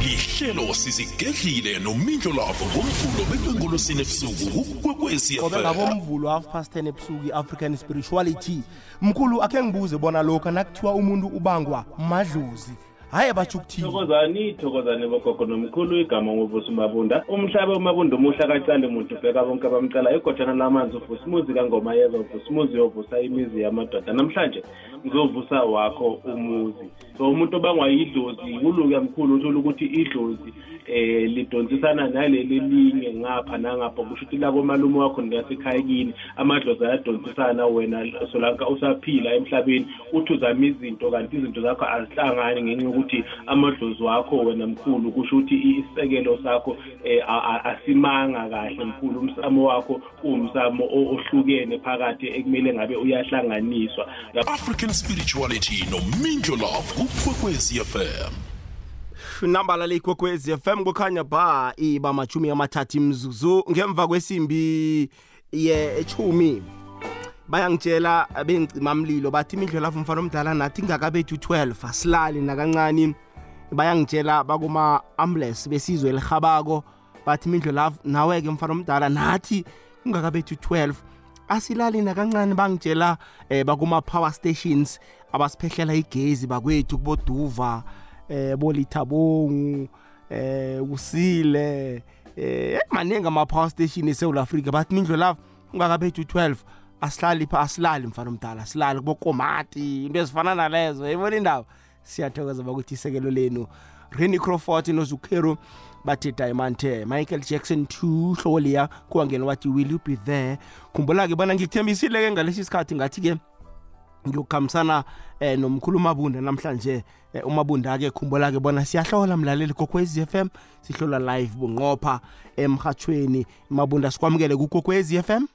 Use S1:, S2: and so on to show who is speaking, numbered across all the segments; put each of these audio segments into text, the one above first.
S1: ihlelo sizigedlile nomindlo lavo ngomvulo bekwengolosini ebusuku kukwekwezi
S2: qobe
S1: FM
S2: ngabomvulo half past 10 ebusuku i-african spirituality. Mkhulu akhe ngibuze bona lokhu nakuthiwa umuntu ubangwa madlozi hhayi batsho ukuthini?
S3: Thokozani bogogo nomkhulu igama ngovusa umabunda umhlaba umabunda umuhla kacale muntu ubheka bonke abamcala igojana lamanzi uvusa umuzi kangoma yeza uvusa umuzi yovusa imizi yamadoda. Namhlanje ngizovusa wakho umuzi. So umuntu obangwayidlozi kuluke mkhulu uthole ukuthi idlozi eh lidonsisana naleli linye ngapha nangapha kusho ukuthi lakomalume wakho ngasekhaya kini amadlozi ayadonsisana wena solanka usaphila emhlabeni uthi uzama izinto kanti izinto zakho azihlangani ngenxa yokuthi amadlozi wakho wena mkhulu kusho ukuthi isisekelo sakho eh, asimanga kahle mkhulu. Umsamo wakho uwumsamo o- ohlukene phakathi ekumele ngabe uyahlanganiswa.
S1: African spirituality nomindlo lavo kukwekwezi FM
S2: nambala leyikwekwezi fm kukhanya ba iba machumi amathathu imzuzu ngemva kwesimbi yechumi bayangitshela bengcimamlilo bathi imidlo lavo mfana omdala nathi ingakabethu 12 asilali nakancane. Bayangitshela bakuma-ambulance besizwe elihabako bathi imidlo lavo nawe-ke mfana omdala nathi kungakabethu 12 asilali nakancane. Bangitshela eh, bakuma-power stations abasiphehlela igezi bakwethu kuboduva eh bolithabongu eh kusile eh maningi ama-power station eSouth Africa bathi mindlo lavo ungakabethu 12 asihlali pha asilali mfana omdala asilali kubokomati into ezifana nalezo yayibona indaba siyathokoza bakuthi isekelo lenu Renny Crawford noZukhero bathi Diamante Michael Jackson 2 hloliya kuwangena wathi will you be there? Khumbula ke bona ngikuthembisile ke ngalesi sikhathi ngathi ke ngiyokukhambisana eh nomkhulu mabunda namhlanje. Eh, umabunda ke khumbula ke bona siyahlola mlaleli kokwezi FM sihlola live bunqopha emhathweni mabunda sikwamukele kukokwezi FM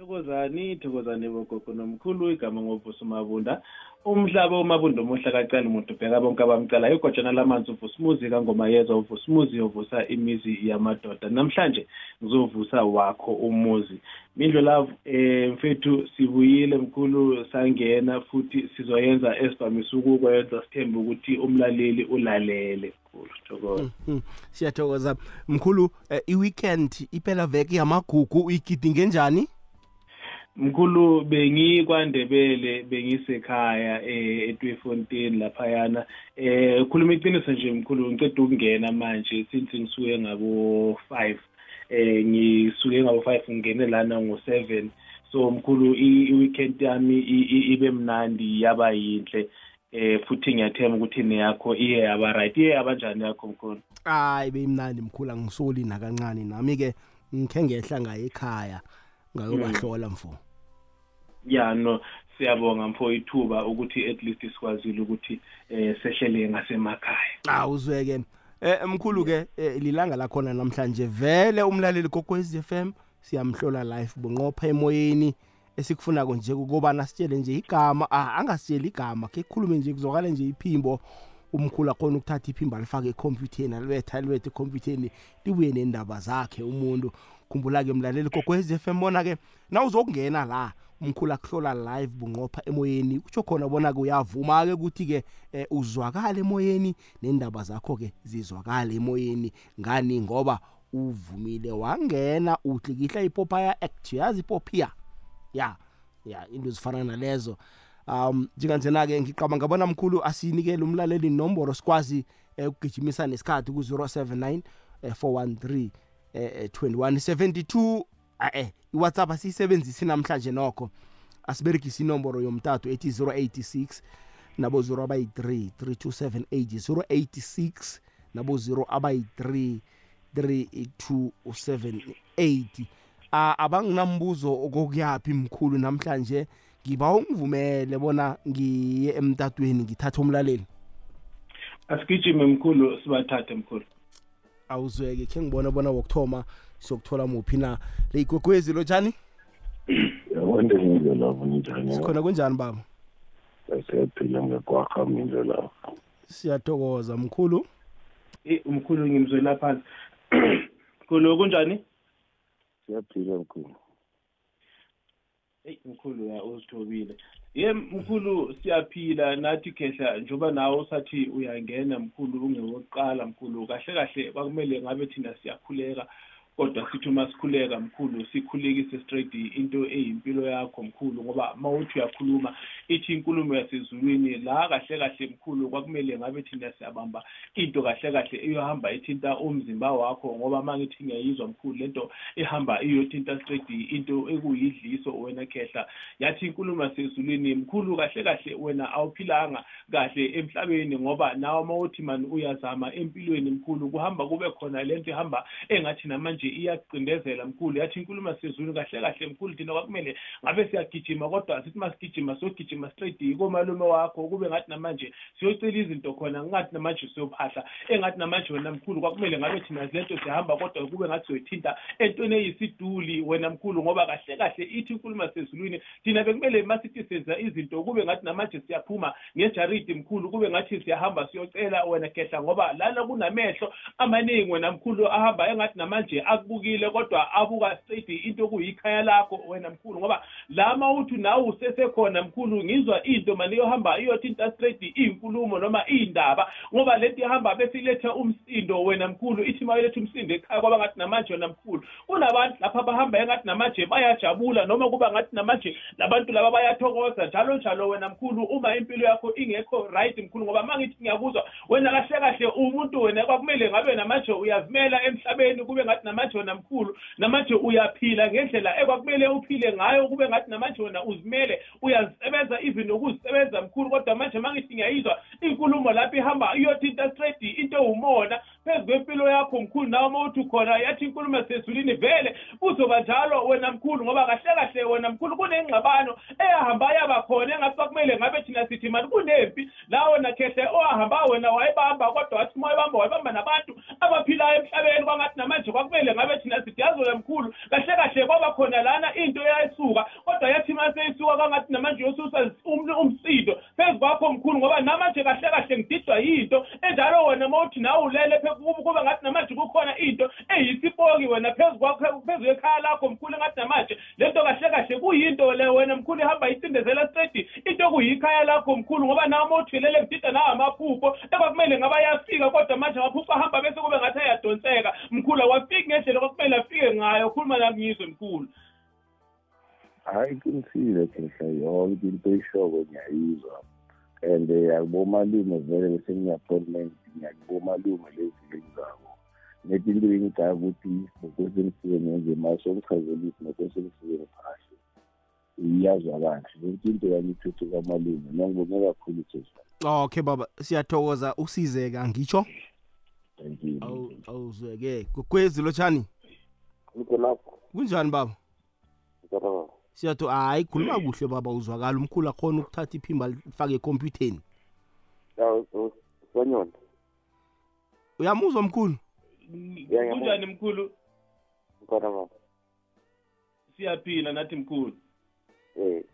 S3: thokozani thokozani bogogo nomkhulu igama ngovusa umabunda umhlaba umabunda umuhla kacala umuntu ubheka bonke abamcala igojana lamanzi uvusa umuzi kangomayeza uvusa umuzi yovusa imizi yamadoda. Namhlanje ngizovusa wakho umuzi. Mindlo love eh mfethu sibuyile mkhulu sangena futhi sizoyenza esivamise ukukwenza sithembe ukuthi umlaleli ulalele mkhulu. Thokoza.
S2: Hmm, siyathokoza. Mkhulu eh, i-weekend iphela veki yamagugu uyigidinge njani?
S3: Mkhulu bengikwandebele bengisekhaya eh eTweefontein laphayana. Eh khuluma iqiniso nje mkhulu ngiceda ukungena manje since ngisuke ngabo 5 eh ngisuke ngabo 5 ngene lana ngo7 so mkhulu i-weekend yami ibe mnandi yaba yinhle. Eh futhi ngiyathemba ukuthi neyakho iye yaba right. Iye yabanjani yakho mkhulu?
S2: Hayi beyimnandi mkhulu angisoli nakancane. Nami-ke ngikhe ngehla ngaye ekhaya. Ngayobahlola mfo.
S3: Ya no siyabonga mfo ithuba ukuthi at least sikwazile ukuthi eh sehlele ngasemakhaya.
S2: Awu uzweke. Eh mkhulu ke eh, lilanga lakhona namhlanje vele umlaleli kokwez FM siyamhlola live bunqopha emoyeni esikufuna nje ukubana sitshele nje igama ah angasitsheli igama ke khulume nje kuzokale nje iphimbo. Umkhulu akhona ukuthatha iphimbo alifake ekhompyutheni alibetha alibethe ekhompyutheni libuye nendaba zakhe umuntu. Khumbula ke mlaleli kokwez FM bona ke nawuzokungena la umkhulu akuhlola live bunqopha emoyeni kutsho khona bona ke uyavuma ke ukuthi ke eh, uzwakala emoyeni nendaba zakho ke zizwakala emoyeni. Ngani? Ngoba uvumile wangena uhlikihla ipopaya act yazi ipopia ya? Ya into zifana nalezo. Um njenganjena ke ngiqaba ngabona mkhulu asinikele umlaleli inomboro sikwazi eh, ukugijimisa nesikhathi ku 079 eh, 413 eh, eh, 2172 eh iWhatsApp asiyisebenzisi namhlanje nokho. Asiberegisa inomboro yomtato ethi 086 nabo 0 abayi-3 3278 086 nabo 0 abayi-3 3278 Ah, abanginambuzo okokuyaphi mkhulu namhlanje? Ngiba ungivumele bona ngiye emtatweni ngithathe umlaleli.
S3: Asigijime mkhulu sibathathe mkhulu.
S2: Awuzweke. Khe ngibona bona wokuthoma siyokuthola muphi na. Leyigwegwezi lotshani
S4: yabona indlela lapho njani
S2: sikhona kunjani baba?
S4: Siyaphila ngekwakha mindlo lapho.
S2: Siyathokoza mkhulu.
S3: Eh, umkhulu ngimzwela phansi mkhulu kunjani?
S4: Siyaphila mkhulu.
S3: Eyi mkhulu ya uzithobile. Ye mkhulu siyaphila. Nathi khehla njengoba nawe usathi uyangena mkhulu ungewokuqala mkhulu kahle kahle kwakumele ngabe thina siyakhuleka. Kodwa sithi uma sikhuleka mkhulu sikhulekise straight into eyimpilo yakho mkhulu ngoba uma uthi uyakhuluma ithi inkulumo yasezulwini la kahle kahle mkhulu kwakumele ngabe thina siyabamba into kahle kahle iyohamba ithinta umzimba wakho ngoba uma ngithi ngiyayizwa mkhulu lento ihamba iyothinta straight into ekuyidliso wena khehla. Yathi inkulumo yasezulwini mkhulu kahle kahle wena awuphilanga kahle emhlabeni ngoba nawe uma uthi mani uyazama empilweni mkhulu kuhamba kube khona lento ihamba engathi namanje iyacindezela mkhulu. Yathi inkulumo yasezulu kahle kahle mkhulu thina kwakumele ngabe siyagijima kodwa sithi uma sigijima siyogijima straight komalume wakho kube ngathi namanje siyocela izinto khona ngathi namanje siyophahla engathi namanje wena mkhulu kwakumele ngabe thina lento sihamba kodwa kube ngathi siyoyithinta entweni eyisiduli wena mkhulu ngoba kahle kahle ithi inkulumo yasezulwini thina bekumele masithi senza izinto kube ngathi namanje siyaphuma ngejaridi mkhulu kube ngathi siyahamba siyocela wena khehla ngoba lana kunamehlo amaningi wena mkhulu ahamba engathi namanje akubukile kodwa abuka straight into kuyikhaya lakho wena mkhulu ngoba lama uthi nawe usesekhona mkhulu ngizwa into mani iyohamba iyothinta straight iy'nkulumo noma iy'ndaba ngoba lento ihamba besilethe umsindo wena mkhulu ithi ma ilethe umsindo ekhaya kwaba ngathi namanje wena mkhulu. Kunabantu lapha abahamba engathi namanje bayajabula noma kuba ngathi namanje labantu laba bayathokoza njalo njalo wena mkhulu uma impilo yakho ingekho right mkhulu ngoba ma ngithi ngiyakuzwa wena kahle kahle umuntu wena kwakumele ngabe namanje uyazimela emhlabeni kube ngathi namanje wena mkhulu namanje uyaphila ngendlela ekwakumele uphile ngayo kube ngathi namanje wena uzimele uyazisebenza even nokuzisebenza mkhulu kodwa manje ma ngithi ngiyayizwa inkulumo lapho ihamba iyothinta straight into ewumona phezu kwempilo yakho mkhulu nawe uma uthi khona yathi inkulumo yasezulwini vele kuzoba njalo wena mkhulu ngoba kahle kahle wena mkhulu kunengxabano eyahamba yaba khona engathi kwakumele ngabe thina sithi mani kunempi? La wena khehle owahamba wena wayebamba kodwa wathi uma wayebamba wayebamba nabantu abaphilayo emhlabeni kwangathi namanje kwakumele ngabe thina sithi yazi wena mkhulu. Kahle kahle kwaba khona lana into eyayisuka kodwa yathi uma seyisuka kwangathi namanje yosusa umsindo. Phezu kwakho mkhulu ngoba namanje kahle kahle ngididwa yinto enjalo wena uma uthi nawe ulele kuba ngathi namanje kukhona into eyisipoki wena phezu kwakho phezu kwekhaya lakho mkhulu engathi namanje lento kahle kahle kuyinto le wena mkhulu ihamba icindezela straight. Into kuyikhaya lakho mkhulu ngoba nawe uma uthwelele kudida nawo amaphupho ekwakumele ngaba yafika kodwa manje amaphupho ahamba bese kube ngathi ayadonseka. Mkhulu awafiki ngendlela kwakumele afike ngayo khuluma nami ngizwe mkhulu.
S4: Hayi qinisile khehla yonke into ishoko ngiyayizwa. And akubomalume vele bese ngiyi-appointment ngiyakubomalume lezi zabo nethi into engidaka ukuthi ngokwesemsike ngenze maso ngichazelise ngokwesemsike ngiphahle iyazwa kahle yonke into yami ithuthu kwamalume nongibonge kakhulu thesa
S2: okay baba siyathokoza usizeka ngitsho?
S4: thank you
S2: Awu- awuzweke. Gugwezi lotshani?
S5: Ngikho lapho.
S2: Kunjani baba? Siyathi hayi khuluma kuhle baba uzwakala. Umkhulu akhona ukuthatha iphimba lifake ekhompyutheni.
S5: Ya sibanyona
S2: uyamuzwa mkhulu
S3: kunjani mkhulu
S5: ngikhona baba
S3: siyaphila nathi mkhulu.
S5: Eh.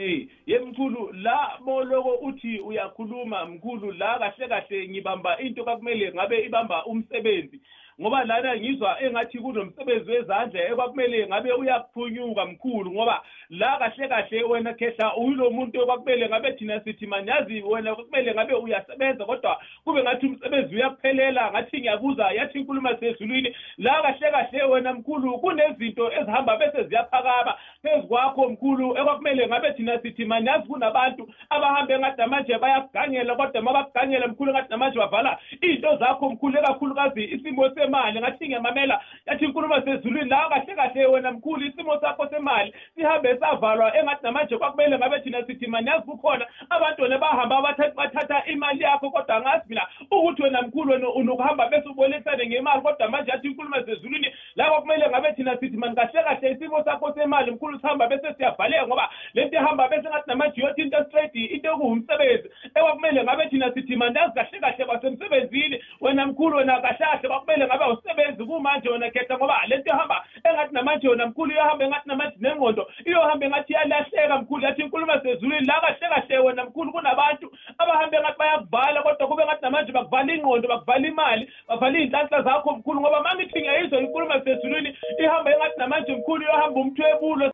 S3: Eh ye mkhulu la moloko uthi uyakhuluma mkhulu la kahle kahle ngibamba into kakumele ngabe ibamba umsebenzi. Ngoba lana ngizwa engathi kunomsebenzi wezandla ekwakumele ngabe uyaphunyuka mkhulu ngoba la kahle kahle wena khehla uyilo muntu okwakumele ngabe thina sithi manyazi wena kumele ngabe uyasebenza kodwa kube ngathi umsebenzi uyakuphelela ngathi ngiyabuza yathi inkulumo sezulwini la kahle kahle wena mkhulu kunezinto ezihamba bese ziyaphakama. Phezu kwakho mkhulu ekwakumele ngabe thina sithi manyazi kunabantu abahambe engathi namanje bayakugangela kodwa uma bakugangela mkhulu engathi namanje bavala iy'nto zakho mkhulu ekakhulukazi isimo semali. Ngathi ngiyamamela yathi inkulumo sezulwini la kahle kahle wena mkhulu isimo sakho semali sihambe savalwa engathi namanje kwakumele ngabe thina sithi maniyazi kukhona abantu wena bahamba bathatha imali yakho kodwa ngazi mina ukuthi wena mkhulu wena unokuhamba bese ubonisane ngemali. Kodwa manje athi inkulumo sezulwini la kwakumele ngabe thina sithi mani kahle kahle isimo sakho semali mkhulu sihamba bese siyavaleka ngoba lento ihamba bese ngathi namanje yothi into straight into ekuwumsebenzi. Ekwakumele ngabe thina sithi mandazi kahle kahle kwasemsebenzini wena mkhulu wena kahle kahle kwakumele ngabe awusebenzi kumanje wena khetha ngoba lento ihamba engathi namanje wena mkhulu iyohamba engathi namanje nengqondo iyohamba engathi iyalahleka mkhulu yathi inkulumo sezulwini la kahle kahle wena mkhulu kunabantu abahambe engathi bayakuvala kodwa kube ngathi namanje bakuvala ingqondo bakuvala imali bavala iy'nhlanhla zakho mkhulu ngoba ma ngithi ngiyayizwa inkulumo sezulwini ihamba engathi namanje mkhulu iyohamba umthwebulo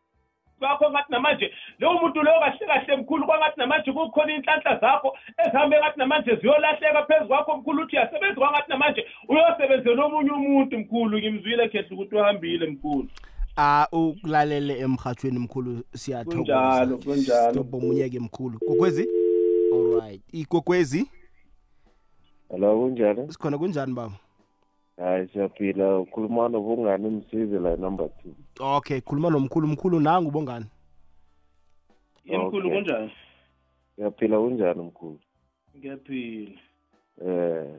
S3: bakho ngathi namanje lowo muntu loyo kahle kahle mkhulu kwangathi namanje kukhona inhlanhla zakho ezihambe ngathi namanje ziyolahleka phezu kwakho mkhulu uthi uyasebenza kwangathi namanje uyosebenzela omunye umuntu mkhulu ngimzwile khehle ukuthi uhambile mkhulu.
S2: Ah ukulalele emhathweni mkhulu siyathokoza.
S3: Kunjalo kunjalo.
S2: Stop omunye-ke mkhulu. Kokwezi? Alright ikokwezi
S4: Hello kunjani?
S2: sikhona kunjani baba?
S4: Hayi siyaphila. Ukhuluma nobungani umsize la number 2.
S2: okay khuluma nomkhulu. Mkhulu nangu bongani
S3: yemkhulu
S4: Okay.
S3: kunjani?
S4: Siyaphila kunjani mkhulu?
S3: ngiyaphila.
S4: Eh.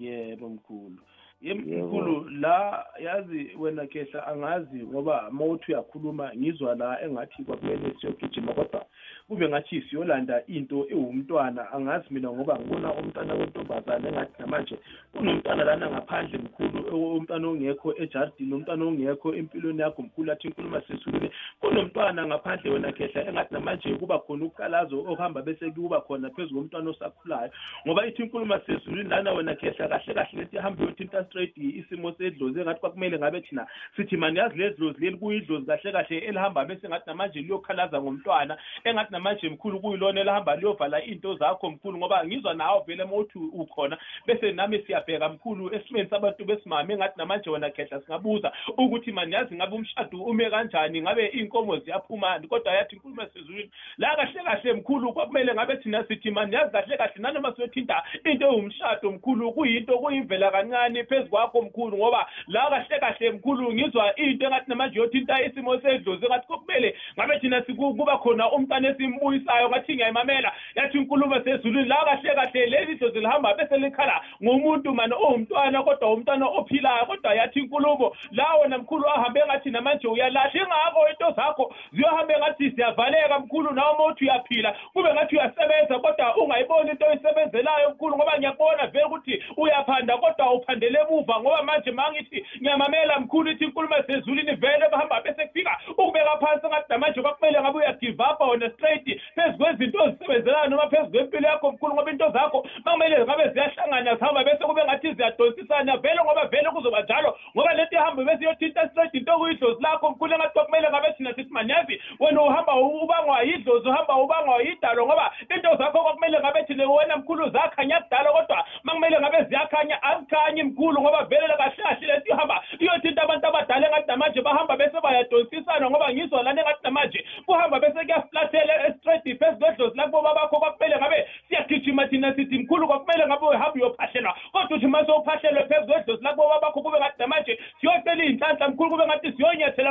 S3: Yebo mkhulu.
S4: Yebo.
S3: Yemkhulu la yazi wena kehla angazi ngoba mawuthi uyakhuluma ngizwa la engathi kwakumele siyogijima kodwa kube ngathi siyolanda into ewumntwana. Angazi mina ngoba ngibona umntwana wentombazane engathi namanje kunomntwana lana ngaphandle mkhulu umntwana ongekho ejardini umntwana ongekho empilweni yakho mkhulu athi inkulumo sesulile kunomntwana ngaphandle wena kehla engathi namanje kuba khona ukukalazo okuhamba bese kuba khona phezu komntwana osakhulayo. Ngoba ithi inkulumo sezulwini lana wena kehla kahle kahle lethi ihambe yothinta straight isimo sedlozi engathi kwakumele ngabe thina sithi mani yazi le dlozi leli kuyidlozi kahle kahle elihamba bese ngathi namanje liyokhalaza ngomntwana engathi namanje mkhulu kuyilona elihamba liyovala into zakho mkhulu ngoba ngizwa nawe vele mawuthi ukhona bese nami siyabheka mkhulu esimeni sabantu besimame engathi namanje wena khehla singabuza ukuthi mani yazi ngabe umshado ume kanjani ngabe iy'nkomo ziyaphumani kodwa yathi inkulumo esezulwini la kahle kahle mkhulu kwakumele ngabe thina sithi mani yazi kahle kahle nanoma siyothinta into ewumshado mkhulu kuyinto kuyimvela kancane phezu kwakho mkhulu ngoba la kahle kahle mkhulu ngizwa into engathi namanje yothinta isimo sedlozi engathi kumele ngabe thina siku- kuba khona umntana esimbuyisayo ngathi ngiyayimamela yathi inkulumo sezulwini la kahle kahle leli dlozi lihamba bese likhala ngomuntu mani owumntwana kodwa umntwana ophilayo kodwa yathi inkulumo la wena mkhulu ahambe ngathi namanje uyalahla ingako into zakho ziyohambe ngathi ziyavaleka mkhulu nawe uma uthi uyaphila kube ngathi uyasebenza kodwa ungayiboni into oyisebenzelayo mkhulu ngoba ngiyakubona vele ukuthi uyaphanda kodwa uphandele emuva ngoba manje mangithi ngiyamamela mkhulu ithi inkulumo sezulwini vele bahamba bese kufika ukubeka phansi ngathi namanje kwakumele ngabe uyagive up on straight phezu kwezinto ozisebenzelayo noma phezu kwempilo yakho mkhulu ngoba into zakho makumele ngabe ziyahlangana zihamba bese kube ngathi ziyadonsisana vele ngoba vele kuzoba njalo ngoba lento ihambe bese iyothinta straight into kuyidlozi lakho mkhulu engathi kwakumele ngabe thina sithi manyazi wena uhamba ubangwa yidlozi uhamba ubangwa yidalo ngoba into zakho kwakumele ngabe thina wena mkhulu zakhanya kudala kodwa makumele ngabe ziyakhanya azikhanyi mkhulu. Ngoba vele kahle lento ihamba iyothinta abantu abadala engathi namanje bahamba bese bayadonsisana ngoba ngizwa lana engathi namanje kuhamba bese straight phezu kwedlozi lakubo babakho kwakumele ngabe siyagijima thina sithi mkhulu kwakumele ngabe uhambe uyophahlelwa. Kodwa uthi phezu kwedlozi lakubo babakho kube ngathi namanje siyocela iy'nhlanhla mkhulu kube ngathi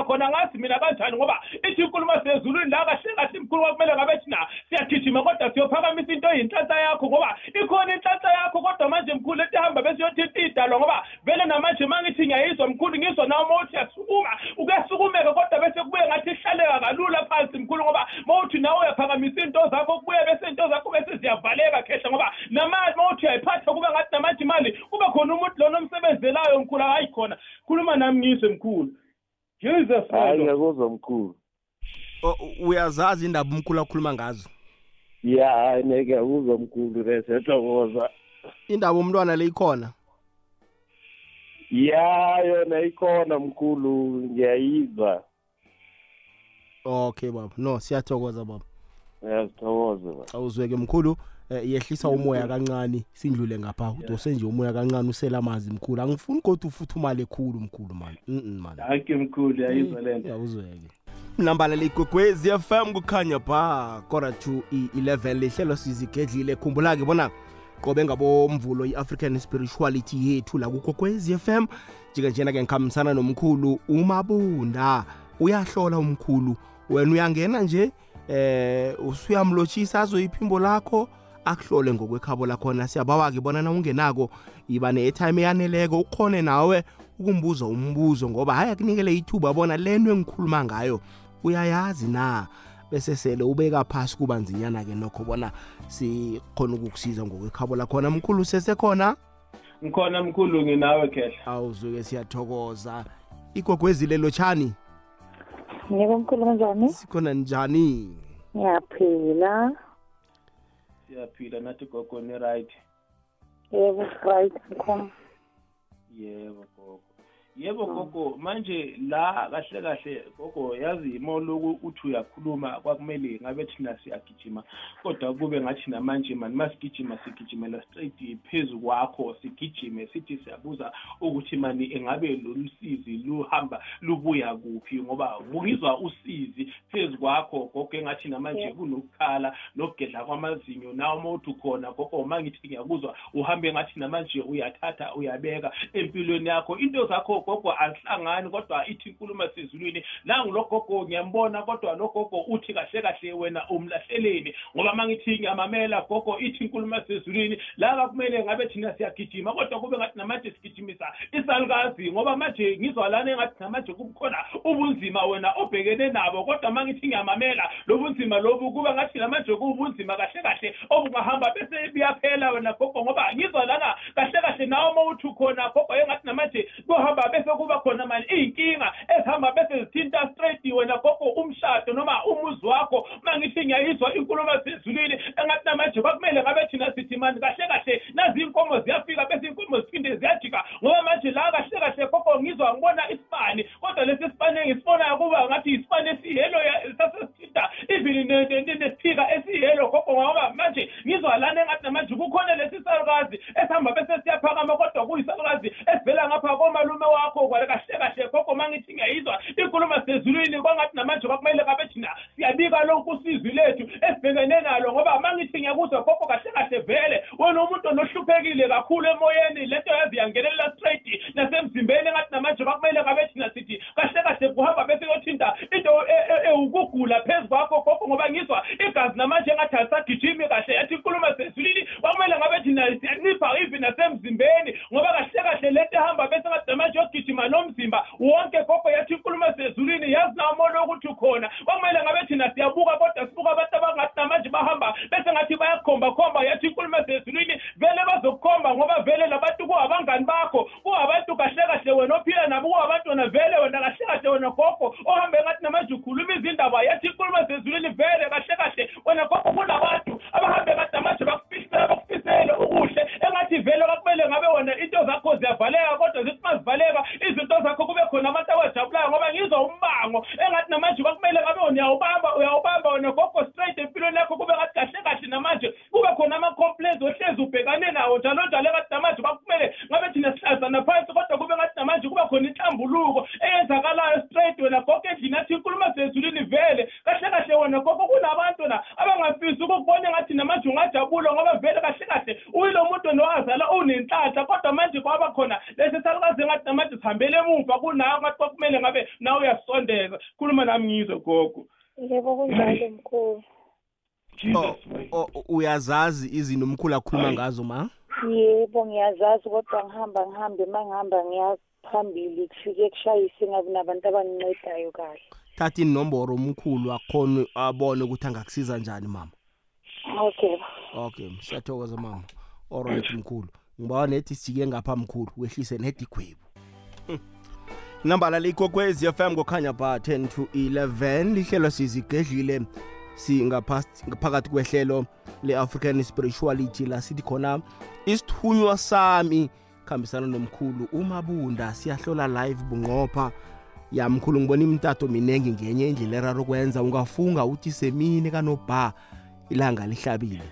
S3: khona ngazi mina kanjani ngoba ithi inkulumo sezulwini la kahle kahle mkhulu kwakumele ngabe thina siyagijima kodwa siyophakamisa into eyinhlanhla yakho ngoba ikhona inhlanhla yakho kodwa manje mkhulu besiyothinta iy'dalwa ngoba vele namanje ma ngithi ngiyayizwa mkhulu ngizwa nawe ma uthi uyasukuma ukuyasukumeka kodwa bese kubuye ngathi ihlaleka kalula phansi mkhulu ngoba ma uthi nawe uyaphakamisa into zakho kubuye bese into zakho bese ziyavaleka khehla ngoba namanje ma uthi uyayiphatha kube ngathi namanje imali kube khona umuntu lona omsebenzelayo mkhulu hayi khona khuluma nami ngizwe mkhulu jesus
S4: Hayi
S3: Lord.
S4: ngiyakuzwa mkhulu.
S2: O- uyazazi indaba umkhulu akhuluma ngazo
S4: Ya hayi ngiyakuzwa mkhulu bese ethokoza.
S2: indaba umntwana le ikhona
S4: Ya yona ikhona mkhulu ngiyayizwa.
S2: okay baba. No siyathokoza baba.
S4: Ngiyazithokoza ba.
S2: awuzweke mkhulu eh, yehlisa umoya kancane sindlule ngapha. Yeah. udose nje umoya kancane usela amazi mkhulu angifuni kodwa ufuthumale ekhulu mkhulu mani mm mani
S3: Danke mkhulu yayizwa lento
S2: awuzweke. Nambala ligogwezi FM kukhanya ba kora to i11 lihlelo sizigedlile. Khumbula-ke bona qobe ngabomvulo i-african spirituality yethu la kugokwezi FM njengenjena-ke ngikhambisana nomkhulu umabunda. Uyahlola umkhulu wena uyangena nje eh usuyamlotshisa azoyiphimbo lakho akuhlole ngokwekhabo lakhona. Siyabawa-ke bona na ungenako iba ne-airtime eyaneleko ukhone nawe ukumbuza umbuzo ngoba hayi akunikele ithuba bona lento engikhuluma ngayo uyayazi na? Bese sele ubeka phasi kuba nzinyana-ke nokho bona sikhona ukukusiza ngokwekhabo lakhona. Mkhulu sesekhona
S3: ngikhona mkhulu nginawe khehla.
S2: Awuzuke siyathokoza. Igogwezile lotshani
S6: Yebo mkhulu kanjani?
S2: sikhona njani?
S6: Ngiyaphila.
S3: siyaphila nathi gogo ni right
S6: Yebo right mkhulu.
S3: yebo. Yebo gogo manje la kahle kahle gogo yazi imoloku uthi uyakhuluma kwakumele ngabe thina siyagijima kodwa kube ngathi namanje mani masigijima sigijimela straight phezu kwakho sigijime sithi siyabuza ukuthi mani engabe lolu sizi luhamba lubuya kuphi? Ngoba ngizwa usizi phezu kwakho gogo engathi namanje
S6: Yebo.
S3: kunokukhala nokugedla kwamazinyo nawe uma uthi khona gogo uma ngithi ngiyakuzwa uhambe ngathi namanje uyathatha uyabeka empilweni yakho. Into zakho gogo azihlangani kodwa ithi inkulumo sezulwini. Nangu lo gogo ngiyambona kodwa lo gogo uthi kahle kahle wena umlahleleni. Ngoba uma ngithi ngiyamamela gogo ithi inkulumo sezulwini la kakumele ngabe thina siyagijima kodwa kube ngathi namanje sigijimisa isalukazi. Ngoba manje ngizwa lana engathi namanje kukhona ubunzima wena obhekene nabo kodwa uma ngithi ngiyamamela lobu bunzima lobu kuba ngathi namanje kuwubunzima kahle kahle obungahamba bese buyaphela wena gogo ngoba ngizwa lana kahle kahle nawe uma uthi ukhona gogo engathi namanje kuhamba bese kuba khona mani iy'nkinga ezihamba bese zithinta straight wena gogo umshado noma umuzi wakho. Uma ngithi ngiyayizwa inkulumo sezulwini engathi namanje kwakumele ngabe thina sithi mani kahle kahle nazi iy'nkomo ziyafika bese iy'nkomo ziphinde ziyajika. Ngoba manje la kahle kahle gogo ngizwa ngibona isibani kodwa lesi sibani engisibonayo kuba ngathi isibani esiyelo sasesithinta even nesiphika esiyelo gogo. Ngoba manje ngizwa lana engathi namanje kukhona lesi salukazi esihamba bese siyaphakama kodwa kuyisalukazi esivela ngapha komalume wakho kwale kahle kahle. Ngithi ngiyayizwa sezulwini kwangathi namanje kwakumele thina. Siyabika lonke lethu esibhekene nalo ngoba ngithi ngiyakuzwa vele. Wena umuntu onohluphekile kakhulu emoyeni lento yazi yangenelela straight nasemzimbeni engathi namanje kwakumele thina sithi kuhamba bese yothinta into ewukugula phezu kwakho ngoba ngizwa igazi namanje engathi alisagijimi kahle. Yathi sezulwini kwakumele ngabe thina siyancipha even nasemzimbeni ngoba kahle kahle lento ehamba bese ngathi namanje yogijima nomzimba wonke gogo yathi inkulumo sezulwini yazi namono ukuthi ukhona. Kwakumele ngabe thina siyabuka kodwa sibuka abantu abangathi namanje bahamba bese ngathi bayakhomba khomba yathi inkulumo sezulwini vele bazokukhomba ngoba vele labantu kuwabangani bakho kuwabantu kahle kahle wena ophila nabo kuwabantu wena vele wena kahle kahle wena gogo ohambe ngathi namanje ukhuluma izindaba yathi inkulumo sezulwini vele kahle kahle wena gogo kunabantu ngizwa umbango engathi namanje kwakumele ngabe uyawubamba uyawubamba wena gogo straight empilweni yakho kube ngathi kahle kahle namanje. Kube khona ama-complaints ohlezi ubhekane nawo njalo njalo engathi namanje ngabe thina sihlazana phansi khona inhlambuluko eyenzakalayo straight wena gogo endlini athi inkulumo sezulwini vele. Kahle kahle wena gogo kunabantu na abangafisi ukukubona engathi namanje ungajabula ngoba vele kahle kahle uyilo muntu wena owazala unenhlanhla kodwa manje kwaba khona lesi salukazi engathi namanje sihambele emuva kunawe ngathi kwakumele ngabe nawe uyasondeza khuluma nami ngizwe gogo.
S6: Yebo kunjalo mkhulu.
S2: Oh, oh, uyazazi izinto umkhulu akhuluma ngazo ma?
S6: Yebo ngiyazazi kodwa ngihamba ngihambe uma ngihamba ngiya phambili kufike kushayise ngabi nabantu abangincedayo kahle.
S2: Thatha inomboro umkhulu akhona abone ukuthi angakusiza njani mama?
S6: Okay.
S2: Okay siyathokoza mama. Alright mkhulu. Ngibawa nethi sijike ngapha mkhulu. Wehlise nedi igwebu. Nambala likokwezi FM kokhanya ba 10 to 11 lihlelo sizigedlile singaphakathi kwehlelo le-african spirituality la sithi khona isithunywa sami khambisana nomkhulu umabunda siyahlola live bunqopha ya mkhulu ngibona imtato minengi ngenye indlela eraro kwenza. Ungafunga uthi semini kanobha ilanga lihlabile.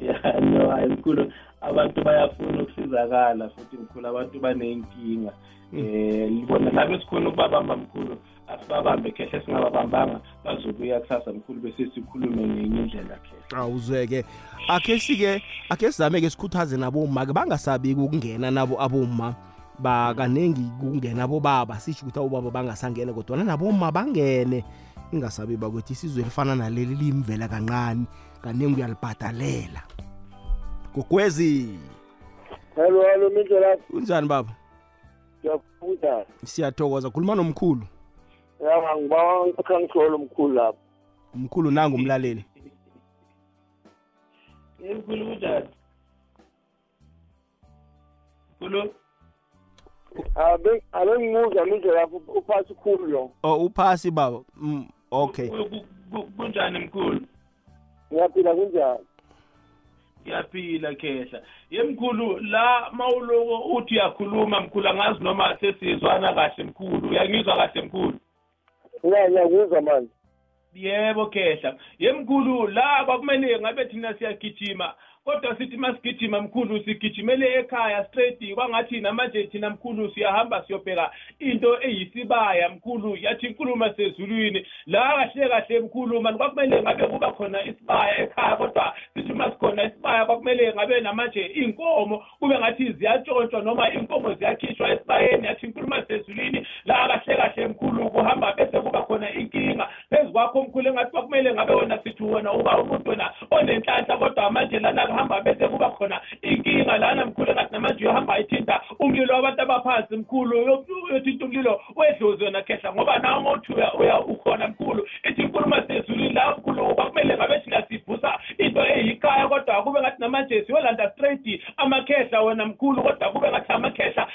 S3: Ya no hayi mkhulu abantu bayafuna ukusizakala futhi mkhulu abantu baney'nkinga eh libona nabe sikhona ukubabamba mkhulu. Asibabambe khehle singababambanga. Bazobuya kusasa mkhulu bese sikhulume ngenye indlela khehle.
S2: Awuzweke akhe sike akhe sizame-ke sikhuthaze naboma-ke bangasabiki ukungena nabo aboma bakanengi kungena abobaba sisho ukuthi abobaba bangasangene kodwana naboma bangene. Ingasabi bakuthi isizwe elifana naleli limvela kancane kaningi uyalibhadalela. Gogwezi.
S5: Hello hello mindlela
S2: kunjani baba?
S5: Ngiyakubuza
S2: siyathokoza khuluma nomkhulu.
S5: Ya ngibawa ngikhangihlolo mkhulu lapho.
S2: Umkhulu nangu umlaleli
S3: Eh, mkhulu kunjani mkhulu
S5: abe abengimuza mindlela lapho uphasi khulu lo.
S2: Oh uphasi baba. Mm, okay.
S3: Ku- ku- ku- kunjani mkhulu?
S5: Ngiyaphila kunjani?
S3: Ngiyaphila khehla. Yemkhulu la mawuloko uthi uyakhuluma mkhulu angazi noma sesizwana kahle mkhulu. Uyangizwa kahle mkhulu.
S5: Ya ngiyakuzwa manje
S3: Yebo khehla. Yemkhulu la kwakumele ngabe thina siyagijima kodwa sithi masigijima mkhulu sigijimele ekhaya straight kwangathi namanje thina mkhulu siyahamba siyobheka into eyisibaya mkhulu yathi inkulumo sezulwini. La kahle kahle mkhulu mani kwakumele ngabe kuba khona isibaya ekhaya kodwa sithi masikhona isibaya kwakumele ngabe namanje iy'nkomo kube ngathi ziyatshontshwa noma iy'nkomo ziyakhishwa esibayeni yathi inkulumo sezulwini. La kahle kahle mkhulu kuhamba bese kuba khona inkinga. Phezu kwakho mkhulu engathi kwakumele ngabe wena sithi wena uba umuntu wena onenhlanhla kodwa manje lana kuhamba bese kuba khona inkinga lana mkhulu engathi namanje uyohamba ithinta umlilo wabantu abaphansi mkhulu uyothinta umlilo wedlozi wena khehla ngoba nawe ngothi uya ukhona mkhulu. Ithi inkulumo sezulwini la mkhulu kwakumele ngabe thina sivusa into eyikhaya kodwa kube ngathi namanje siyolanda straight amakhehla wena mkhulu kodwa kube ngathi amakhehla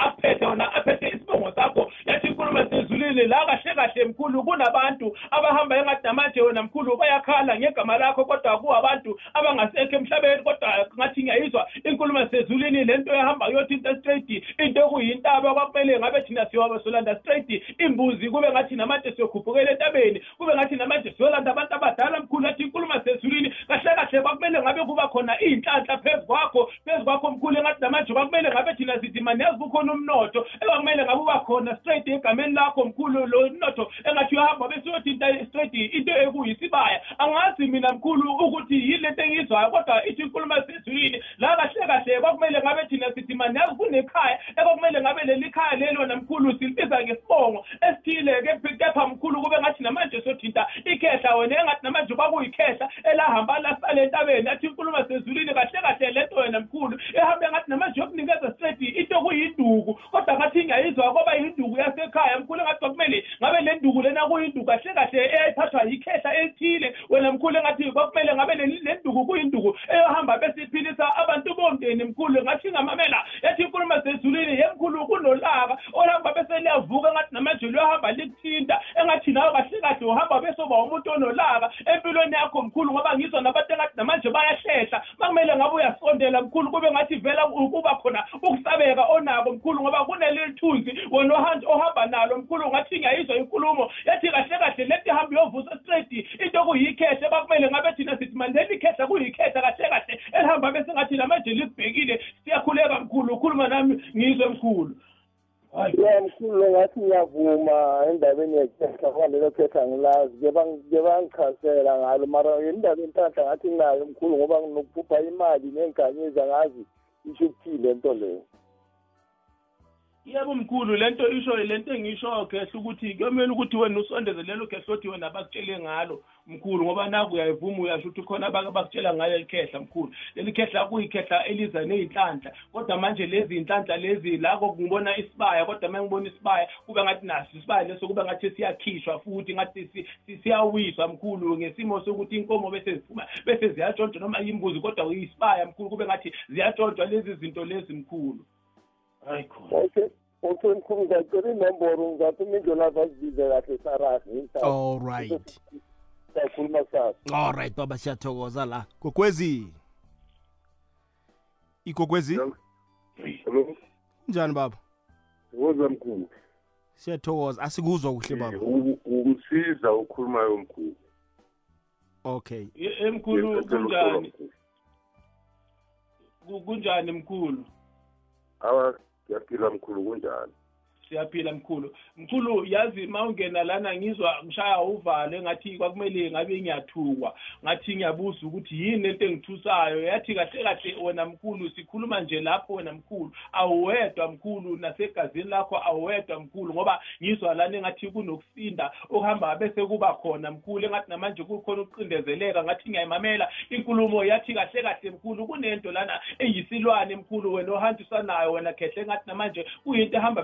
S3: aphethe wona aphethe isibongo sakho. Yathi inkulumo sezulwini la kahle kahle mkhulu kunabantu abahamba engathi namanje wena mkhulu bayakhala ngegama lakho kodwa kuwabantu abangasekho emhlabeni kodwa ngathi ngiyayizwa. Inkulumo sezulwini lento ehamba yothinta straight into ekuyintaba kwakumele ngabe thina siyoba solanda straight imbuzi kube ngathi namanje siyokhuphukela entabeni kube ngathi namanje siyolanda abantu abadala mkhulu athi inkulumo sezulwini kahle kahle kwakumele ngabe kuba khona iy'nhlanhla phezu kwakho. Phezu kwakho mkhulu engathi namanje kwakumele ngabe thina sithi mani yazi kukhona umnotho ekwakumele ngabe uba khona straight egameni lakho mkhulu lo mnotho engathi uyahamba bese uyothinta straight into ekuyisibaya. Angazi mina mkhulu ukuthi yile nto engiyizwayo kodwa ithi inkulumo sezulwini la kahle kahle kwakumele ngabe thina sithi mani yazi kunekhaya ekwakumele ngabe leli khaya lelo namkhulu silibiza ngesibongo esithile kepha mkhulu kube ngathi namanje siyothinta ikhehla wena engathi namanje kwakuyikhehla elahamba lasale entabeni athi inkulumo sezulwini kahle kahle lento wena mkhulu ehambe ngathi namanje yokunikeza straight into kuyinduku kodwa ngathi ngiyayizwa kwaba yinduku yasekhaya mkhulu engathi kwakumele ngabe le nduku lena kuyinduku kahle kahle eyayithathwa yikhehla elithile. Wena mkhulu engathi kwakumele ngabe le nduku kuyinduku eyohamba besiphilisa abantu bomndeni mkhulu. Ngathi ngamamela yathi inkulumo sezulwini yemkhulu kunolaka. Olahamba bese liyavuka engathi namanje luyohamba likuthinta. Engathi nawe kahle kahle uhamba besoba umuntu onolaka empilweni yakho mkhulu ngoba ngizwa nabantu engathi namanje bayahlehla. Makumele ngabe uyasondela mkhulu kube ngathi vela kuba khona ukusabeka onako mkhulu ngoba kuneleli thunzi wena ohamba nalo mkhulu ngathi ngiyayizwa inkulumo yathi kahle kahle lethi hambe uyovusa straight into kuyikhehla bakumele ngabe thina sithi manje leli khehla kuyikhehla kahle kahle elihamba bese ngathi namanje likubhekile siyakhuleka mkhulu ukhuluma nami ngizwe mkhulu.
S5: Ya mkhulu lo ngathi ngiyavuma endabeni yekhehla ngoba lelo khehla angilazi ke bangichasela ngalo mara indaba enhlanhla ngathi nginayo mkhulu ngoba nginokuphupha imali ney'nkanyezi angazi isho ukuthile lento leyo.
S3: Yebo mkhulu lento isho lento engisho khehla ukuthi kuyomele ukuthi wena usondeze lelo khehla othi wena bakutshele ngalo mkhulu ngoba naku uyayivuma uyasho ukuthi khona bakutshela ngalo leli khehla mkhulu. Leli khehla kuyikhehla eliza ney'nhlanhla kodwa manje lezi y'nhlanhla lezi lako ngibona isibaya kodwa uma ngibona isibaya kube ngathi naso isibaya leso kube ngathi siyakhishwa futhi ngathi siyawiswa mkhulu ngesimo sokuthi inkomo bese ziphuma bese ziyatshontshwa noma yimbuzi kodwa uyisibaya mkhulu kube ngathi ziyatshontshwa lezi zinto lezi mkhulu. hayi khona
S5: okay okay mkhulu ngicela inomboro ngizathuma indlela zazibize kahle sarasi
S2: all right.
S5: Siyakhuluma kusasa
S2: all right baba siyathokoza la gogwezi igogwezi
S4: Hello.
S2: njani baba?
S4: Ngoza mkhulu.
S2: siyathokoza asikuzwa kuhle baba.
S4: U- Umsiza ukhulumayo mkhulu.
S3: E-
S2: okay
S3: emkhulu
S4: Ngicela ukuhlola,
S3: kunjani?
S4: mkhulu.
S3: Ku- kunjani mkhulu?
S4: Awa yaphila mkhulu kunjani?
S3: Siyaphila mkhulu. Mkhulu yazi ma ungena lana ngizwa ngishaya uvalo engathi kwakumele ngabe ngiyathukwa ngathi ngiyabuza ukuthi yini lento engithusayo. Yathi kahle kahle wena mkhulu sikhuluma nje lapho wena mkhulu. Awuwedwa mkhulu nasegazini lakho awuwedwa mkhulu ngoba ngizwa lana engathi kunokusinda okuhamba bese kuba khona mkhulu engathi namanje kukhona ukuqindezeleka ngathi ngiyayimamela. Inkulumo yathi kahle kahle mkhulu kunento lana eyisilwane mkhulu wena ohanjisanayo wena khehle engathi namanje kuyinto ehamba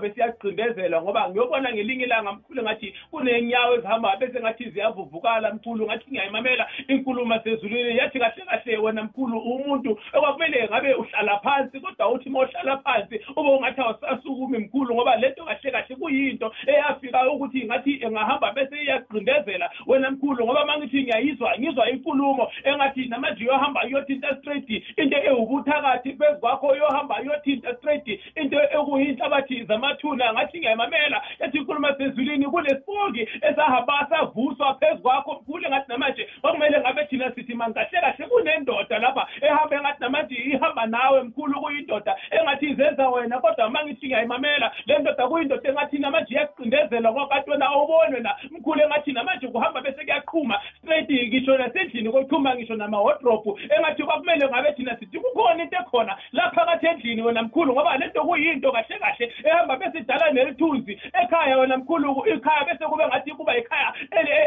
S3: besiyaqindezelwa ngoba ngiyobona ngelinye ilanga mkhulu ngathi kunenyawo ezihamba bese ngathi ziyavuvukala mkhulu ngathi ngiyayimamela inkulumo sezulwini. Yathi kahle kahle wena mkhulu umuntu ekwakumele ngabe uhlala phansi kodwa uthi uma uhlala phansi ube ungathi awusasukumi mkhulu ngoba lento kahle kahle kuyinto eyafika ukuthi ngathi engahamba bese iyaqindezela wena mkhulu ngoba mangithi ngiyayizwa ngizwa inkulumo engathi namanje uyohamba uyothinta straight into ewubuthakathi phezu kwakho uyohamba uyothinta straight into ekuyinhlabathi zamathuna ngathi ngiyayimamela yathi inkulumo sezulwini kunespoki esahamba savuswa phezu kwakho mkhulu engathi namanje kwakumele ngabe thina sithi man kahle kahle kunendoda lapha ehamba engathi namanje ihamba nawe mkhulu kuyindoda engathi izenza wena kodwa uma ngithi ngiyayimamela le ndoda kuyindoda engathi namanje iyaqindezela ngokati wena awuboni wena mkhulu engathi namanje kuhamba bese kuyaqhuma straight ngisho nasendlini koqhuma ngisho nama-wodrobe engathi kwakumele ngabe thina sithi kukhona into ekhona la phakathi endlini wena mkhulu ngoba le nto kuyinto kahle kahle ehamba bese idala nelithunzi ekhaya wena mkhulu ikhaya bese kube ngathi kuba ikhaya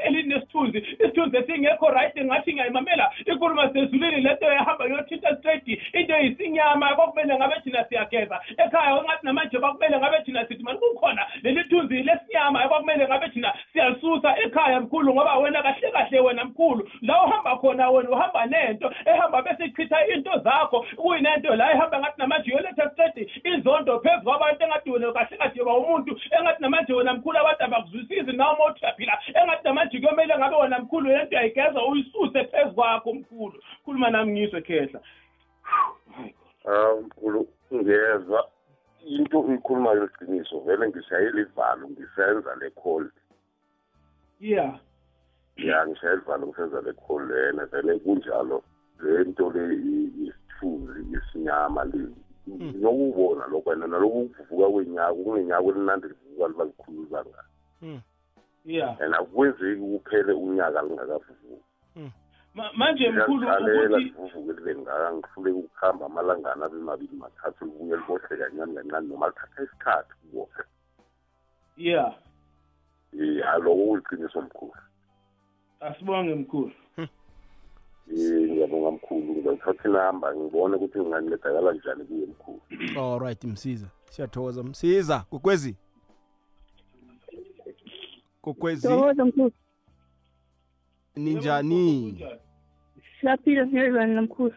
S3: elinesithunzi. Isithunzi esingekho right ngathi ngiyayimamela inkulumo sezulwini lento yahamba yothinta straight. Into yisinyama kwakumele ngabe thina siyageza. Ekhaya engathi namanje kwakumele ngabe thina sithi mani kukhona leli thunzi lesinyama kwakumele ngabe thina siyalisusa ekhaya mkhulu ngoba wena kahle kahle wena mkhulu. La uhamba khona wena uhamba nento ehamba bese ichitha into zakho. Kuyinento la ehamba ngathi namanje yoletha straight. Izondo phezu kwabantu engathi wena kahle kahle yoba umuntu engathi namanje wena mkhulu abantu abakuzwisisi nawe uma uthi uyaphila engathi namanje kuyomele ngabe wena mkhulu lento uyayigeza uyisuse phezu kwakho mkhulu khuluma nami ngizwe khehla
S7: hawu mkhulu ngiyezwa into uyikhulumayo iqiniso vele ngishayela ivalo ngisenza le call
S3: yeah
S7: ya ngishayela ivalo ngisenza le call lena vele kunjalo le nto le isithunzi isinyama nokubona lokho wena naloku kuvuka kwenyaka kungenyaka elinandi livuka liba likhulu kangaka
S3: yeah
S7: and akwenzeki kuphele unyaka lingakavuvuki.
S3: Ma- manje mkhulu ukuthi
S7: livuvuke libe ngaka ngihluleka ukuhamba amalangana abe mabili mathathu libuye libohle kancane kancane noma lithatha isikhathi kubohle
S3: yeah
S7: um loko kuliqiniso mkhulu.
S3: Asibonge mkhulu.
S7: Um ngiyabonga mkhulu. Ngizalithatha inamba ngibone ukuthi ngingancedakala njani kuye mkhulu
S2: all right msiza. Siyathokoza msiza. Kokwezi. Kokwezi.
S8: Thokoza mkhulu.
S2: ninjani?
S8: Siyaphila siyezwana namkhulu.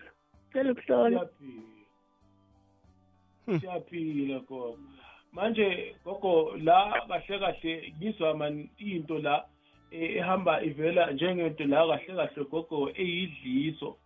S8: Cela ukuhlola.
S3: siyaphila siyaphila gogo. Manje gogo la kahle kahle ngizwa man into la eh, ehamba ivela njengento la kahle kahle gogo eyidliso.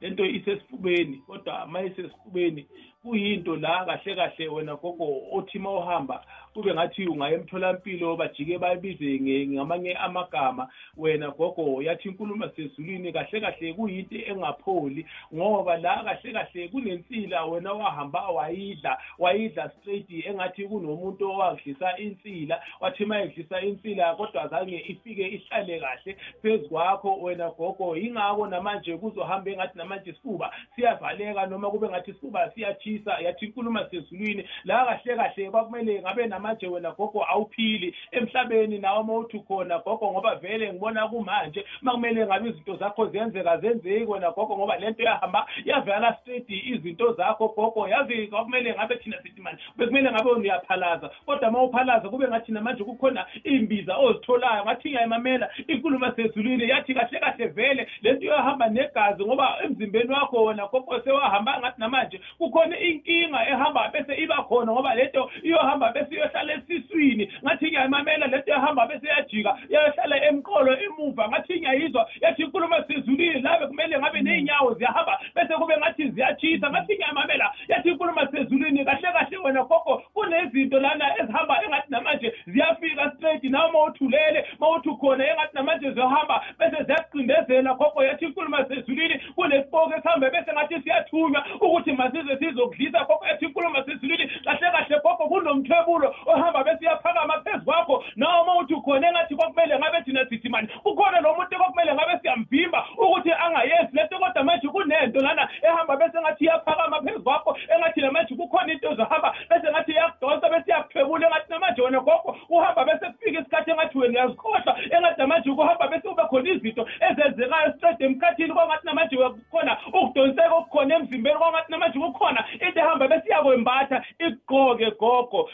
S3: Lento isesifubeni kodwa ma isesifubeni kuyinto la kahle kahle wena gogo othi ma uhamba kube ngathi ungaya emtholampilo bajike bayibize ngamanye amagama. Wena gogo yathi inkulumo sezulwini kahle kahle kuyinto engapholi ngoba la kahle kahle kunensila wena wahamba wayidla wayidla straight engathi kunomuntu owadlisa insila wathi ma edlisa insila kodwa azange ifike ihlale kahle phezu kwakho. Wena gogo yingako namanje kuzohamba engathi namanje isifuba siyavaleka noma kube ngathi isifuba siyatshisa. Yathi inkulumo sezulwini la kahle kahle kwakumele ngabe namanje wena gogo awuphili. Emhlabeni nawe uma uthi khona gogo ngoba vele ngibona kumanje uma kumele ngabe izinto zakho ziyenzeka zenzeki wena gogo ngoba lento yahamba yavela straight izinto zakho gogo. Yazi kwakumele ngabe thina sithi manje bekumele ngabe uyaphalaza. Kodwa uma uphalaza kube ngathi namanje kukhona imbiza ozitholayo ngathi ngiyayimamela inkulumo sezulwini yathi kahle kahle vele lento iyahamba negazi ngoba emzimbeni wakho wona gogo sewahamba ngathi namanje kukhona inkinga ehamba bese iba khona ngoba lento iyohamba bese iyohlala esiswini ngathi ngiyayimamela lento yahamba bese yajika yayohlala emqolo emuva ngathi ngiyayizwa yathi inkulumo sezulwini labe kumele ngabe ney'nyawo ziyahamba bese kube ngathi ziyatshisa ngathi ngiyayimamela yathi inkulumo sezulwini kahle kahle wena gogo kunezinto lana ezihamba engathi namanje ziyafika straight nawe uma uthulele uma uthi ukhona engathi namanje ziyohamba bese ziyaqindezela gogo yathi inkulumo sezulwini kunespoke esihambe bese ngathi siyathunywa ukuthi masize sizokudlisa gogo yathi inkulumo sezulwini kahle kahle gogo kunomthwebulo ohamba bese uyaphakama phezu kwakho nawe uma uthi ukhona engathi kwakumele ngabe thina sithi mani kukhona lo muntu kwakumele ngabe siyamvimba ukuthi angayenzi lento kodwa manje kunento lana ehamba bese ngathi iyaphakama phezu kwakho engathi namanje kukhona into zohamba bese ngathi iyakudonsa bese iyakuthwebula engathi namanje wena gogo uhamba bese kufika isikhathi engathi wena uyazikhohlwa engathi namanje kuhamba bese kube khona izinto ezenzekayo straight emkhathini kwangathi namanje kukhona ukudonseka okukhona emzimbeni kwangathi namanje kukhona into ehamba bese iyakwembatha igqoke gogo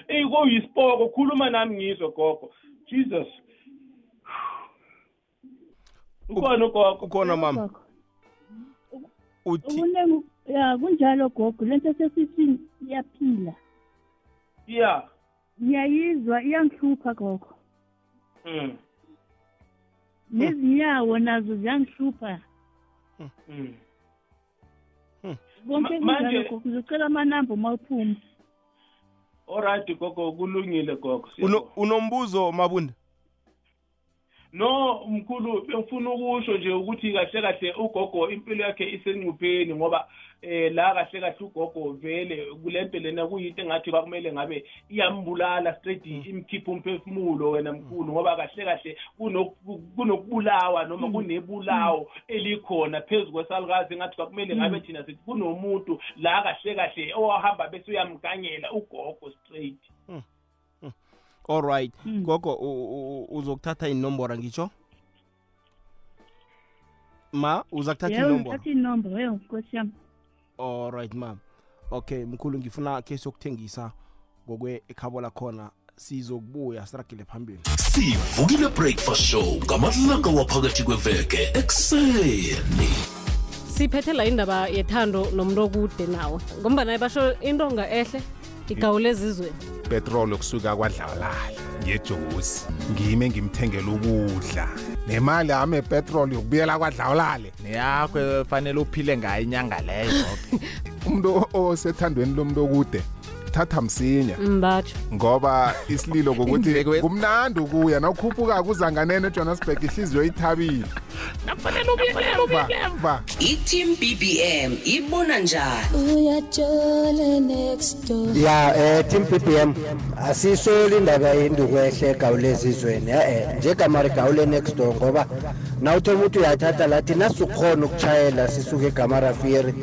S3: kuyisipoko khuluma nami ngizwe gogo jesus ukhona ugogo
S2: ukhona mama uthi
S8: Ukunengu ya kunjalo gogo lento sesisini iyaphila.
S3: yeah
S8: Ngiyayizwa iyangihlupha gogo.
S3: Mm.
S8: nezinyawo nazo ziyangihlupha
S3: Mm.
S8: konke
S3: Ma- manje-
S8: kunjalo gogo uzocela amanamba uma uphuma
S3: Alright gogo kulungile gogo.
S2: Uno,
S3: siyabonga.
S2: unombuzo mabunda
S3: No mkhulu bengifuna ukusho nje ukuthi kahle kahle ugogo impilo yakhe isengcupheni ngoba eh la kahle kahle ugogo vele kulento lena kuyinto engathi kwakumele ngabe iyambulala straight imkhipha umphefumulo wena mkhulu ngoba kahle kahle kunoku- kunokubulawa noma kunebulawo elikhona phezulu kwesalukazi engathi kwakumele ngabe thina sithi kunomuntu la kahle kahle owahamba bese uyamganyela ugogo straight.
S2: All right.
S8: Mm.
S2: gogo uzokuthatha inombora ngitsho? Ma uza kuthatha
S8: inomboro nkosi yami.
S2: All right ma. Okay mkhulu ngifuna ke sokuthengisa ngokwe ekhabo lakhona. Sizokubuya siragile phambili.
S1: Sivukile breakfast show ngamalanga waphakathi kweveke ekuseni.
S9: Siphethela indaba yethando nomntu okude nawe ngombana basho intonga ehle igawule ezizweni
S10: petrol okusuka kwadlawalala ngejosi. Ngime ngimthengela ukudla. Nemali yami epetrol yokubuyela kwadlawulale
S11: neyakho fanele uphile ngayo inyanga leyo.
S10: Umuntu osethandweni lomuntu okude thatha msinya.
S9: Mbatsho
S10: ngoba isililo kokuthi
S11: Indleko-
S10: kumnandi ukuya nawukhuphuka kuzanganene ejohannesburg ihliziyo ithabile. Emva, emva.
S12: i-team bbm ibona njani?
S13: Uyatshole next door.
S14: Ya eh team ppm asisoli indaba yendukwehle egawule ezizweni e-e njegamari gawule next door ngoba nawuthe ukuthi uyathatha lathi nasukhona ukushayela sisuke egamarafiri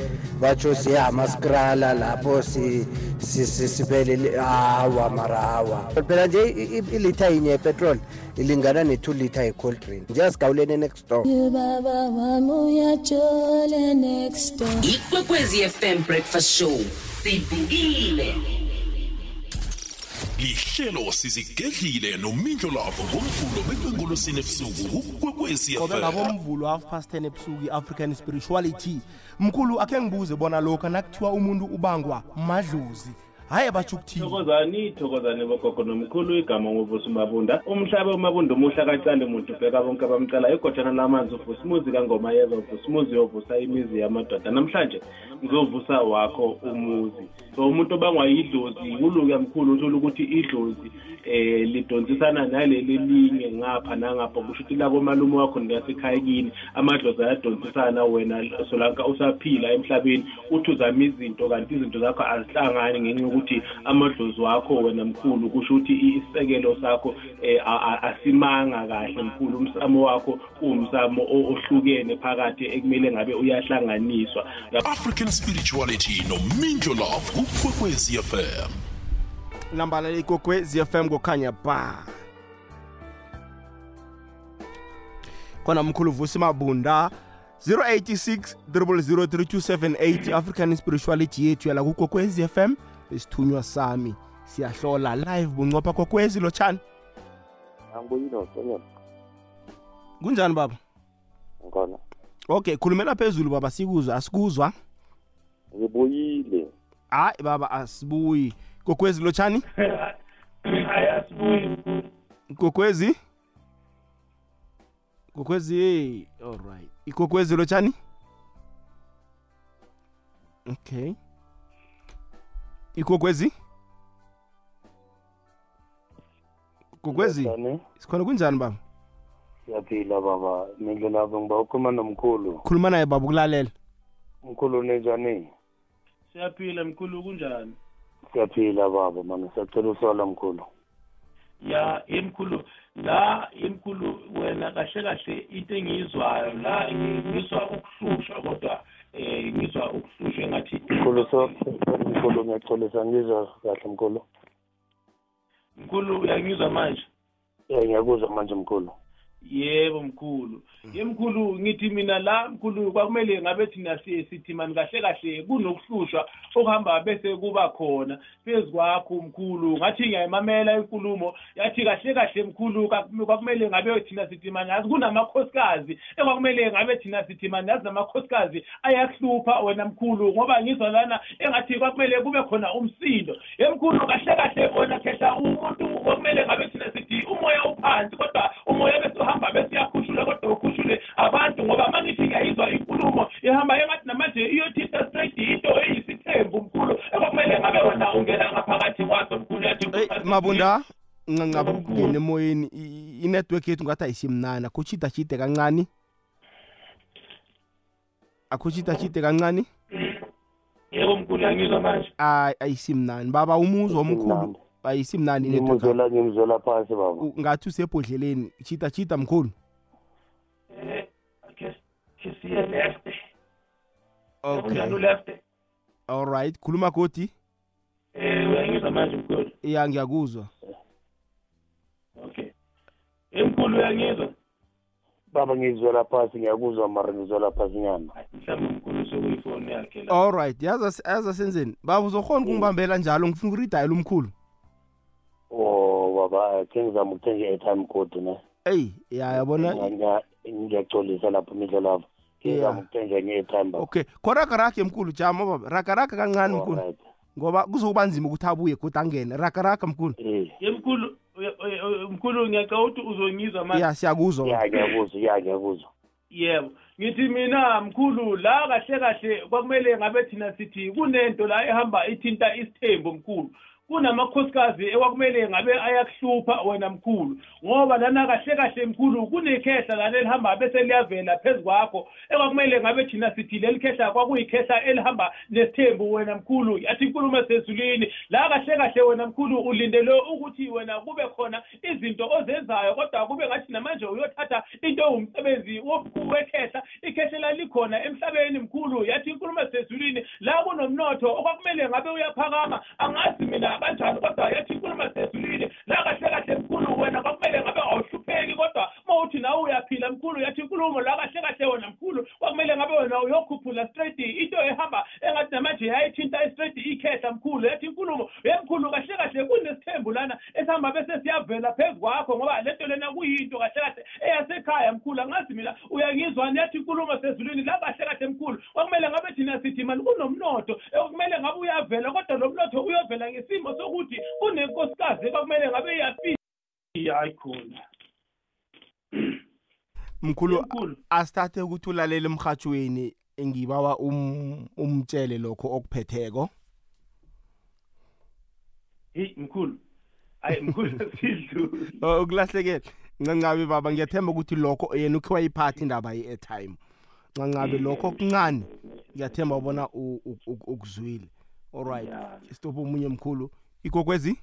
S14: batsho siyahama skrala lapho si- si- si- sivele hawa mara hawa phela nje i- i- ilitha yinye yepetrol ilingana ne-two liter ye-cold drink. Nje asigawuleni next door.
S13: Ubaba wami uyatshole next door.
S12: Ikwekwezi fm breakfast show. Sivukile
S1: lihlelo sizigedlile nomindlo lavo ngomvulo bekwengolosini ebusuku FM.
S2: ngabomvulo half past 10 ebusuku i-african spirituality mkhulu akhe ngibuze bona lokhu nakuthiwa umuntu ubangwa madlozi hhayi batsho ukuthini?
S3: Thokozani thokozani bogogo nomkhulu igama ngovusa umabunda umhlaba umabunda umuhla kacale muntu ubheka bonke abamcala igojana lamanzi uvusa umuzi kangoma yeza uvusa umuzi yovusa imizi yamadoda. Namhlanje ngizovusa wakho umuzi. So umuntu obangwayidlozi kuluke mkhulu uthole ukuthi idlozi eh lidonsisana naleli linye ngapha nangapha. Kusho ukuthi lakomalume wakho ngasekhaya amadlozi ayadonsisana. Wena solanka usaphila emhlabeni uthi uzama izinto kanti izinto zakho azihlangani ngenxa yokuthi amadlozi wakho wena mkhulu kusho ukuthi isisekelo sakho eh, a- a- asimanga kahle mkhulu. Umsamo wakho uwumsamo o- ohlukene phakathi ekumele ngabe uyahlanganiswa.
S1: African spirituality nomindlo love ukwekwezi fm
S2: nambala likokwe zfm kukhanya ba. Khona mkhulu vusi mabunda 086 0003278 african spirituality yethu yala kukokwezi fm isithunywa sami siyahlola live buncopha kokwezi lotshani
S4: angibuyile wasonyana
S2: kunjani baba?
S4: Ngona
S2: okay khulumela phezulu baba sikuzwa asikuzwa.
S4: Ngibuyile.
S2: Hayi baba asibuyi. Kokwezi lotshani
S3: ayasibuyi mkhulu
S2: kokwezi? Kokwezi hey alright ikokwezi lotshani okay. Ikokwezi kokwezi
S4: Njani?
S2: sikhona kunjani baba?
S4: Siyaphila baba. Mindlu labo ngiba ukhuluma nomkhulu.
S2: Khuluma naye baba ukulalela
S4: mkhulu ninjani
S3: siyaphila mkhulu kunjani?
S4: Siyaphila baba mani siyacela usola mkhulu.
S3: Ya emkhulu la emkhulu wena kahle kahle into engiyizwayo la ngizwa ukuhlushwa kodwa eh ngizwa ukuhlushwa ngathi
S4: mkhulu so mkhulu ngiyacholisa ngizwa kahle mkhulu.
S3: Mkhulu uyangizwa manje?
S4: Eh, ngiyakuzwa manje mkhulu.
S3: Yebo mkhulu. Yemkhulu ngithi mina la mkhulu kwakumele ngabe thina si- sithi mani kahle kahle kunokuhlushwa okuhamba bese kuba khona. Phezu kwakho mkhulu ngathi ngiyayimamela inkulumo yathi kahle kahle mkhulu kwakum- kwakumele ngabe thina sithi mani yazi kunamakhosikazi ekwakumele ngabe thina sithi mani yazi namakhosikazi ayakuhlupha wena mkhulu ngoba ngizwa lana engathi kwakumele kube khona umsindo. Emkhulu kahle kahle wena khehla umuntu kwakumele ngabe thina sithi umoya uphansi kodwa bahamba besiyakhushulwa kodwa ukhushule abantu ngoba manje singayizwa inkulumo. Ihamba engathi namanje iyothinta straight into eyisithembu mkhulu. Ekumele ngabe wena ungena ngaphakathi kwaso mkhulu yathi
S2: mabunda ncancaba ukungena emoyeni. I-network yethu ngathi ayisimnana akuchidachide kancane? Akuchidachide kancane?
S3: Yebo mkhulu angizwa manje.
S2: Hayi ayisimnani baba umuzwa omkhulu. Ayisimnani i-network
S4: ngimuzwela ngimuzwela phansi baba.
S2: U- ngathi usebhodleleni chida chida mkhulu.
S3: Eh ke ke siye left
S2: okay.
S3: Left
S2: alright khuluma godi.
S3: Eh uyangizwa manje mkhulu
S2: ya ngiyakuzwa.
S3: Okay. Emkhulu uyangizwa?
S4: Baba ngizwela phansi ngiyakuzwa mara ngizwela phansi nyana.
S3: Mhlawumbe mkhulu sokuyifoni yakhe la.
S2: Alright yaza yaza senzeni baba uzokhona ukungibambela njalo? Ngifuna ukuridayela umkhulu
S4: o baba khe ngizama ukuthenga i-airtime code ne?
S2: Eyi ya yabona.
S4: Ngiya- ngiyacolisa lapho imidlo lapho khe ngizama
S2: Yeah.
S4: ukuthenga enye i-airtime baba.
S2: Okay khorakaraka mkhulu jama baba. Rakaraka kancane mkhulu.
S4: Alright.
S2: ngoba kuzokuba nzima ukuthi abuye kodwa angene. Rakaraka mkhulu.
S4: Eh,
S3: yemkhulu uya- uya- uya- mkhulu ngiyacela ukuthi uzongizwa manje.
S2: Ya siyakuzwa
S4: ya ngiyakuzwa ya ngiyakuzwa.
S3: Yebo. Ngithi mina mkhulu la kahle kahle kwakumele ngabe thina sithi kunento la ehamba ithinta isithembu mkhulu. Kunamakhosikazi ekwakumele ngabe ayakuhlupha wena mkhulu ngoba lana kahle kahle mkhulu kunekhehla lana elihamba bese liyavela phezu kwakho ekwakumele ngabe thina sithi leli khehla kwakuyikhehla elihamba nesithembu wena mkhulu yathi inkulumo sezulwini. La kahle kahle wena mkhulu ulindele ukuthi wena kube khona izinto ozenzayo kodwa kube ngathi namanje uyothatha into ewumsebenzi womkhulu wekhehla ikhehla lalikhona emhlabeni mkhulu yathi inkulumo sezulwini. La kunomnotho okwakumele ngabe uyaphakama angazi mina kanjani kodwa yathi inkulumo sezulwini la kahle kahle mkhulu wena kwakumele ngabe awuhlupheki kodwa uma uthi nawe uyaphila mkhulu yathi inkulumo la kahle kahle wena mkhulu kwakumele ngabe wena uyokhuphula straight into ehamba engathi namanje yayithinta istraight ikhehla mkhulu yathi inkulumo yemkhulu kahle kahle kunesithembu lana esihamba bese siyavela phezu kwakho ngoba lento lena kuyinto kahle kahle eyasekhaya mkhulu angazi mina uyangizwani yathi inkulumo sezulwini la kahle kahle mkhulu kwakumele ngabe thina sithi mani kunomnotho ekumele ngabe uyavela kodwa lo mnotho uyovela ngesimo sokuthi kunenkosikazi ekwakumele ngabe iyafika hayi khona
S2: mkhulu asithathe ukuthi ulalele emhathweni ngibawa um umtshele lokho okuphetheko?
S3: Heyi mkhulu. Hayi mkhulu sidlu
S2: Oh, ukulahlekele ncancabe baba ngiyathemba ukuthi lokho yena ukhe wayiphatha indaba ye-airtime. Ncancabe lokho kuncane ngiyathemba ubona u- u- u- ukuzwile. Alright stop omunye mkhulu. Ikokwezi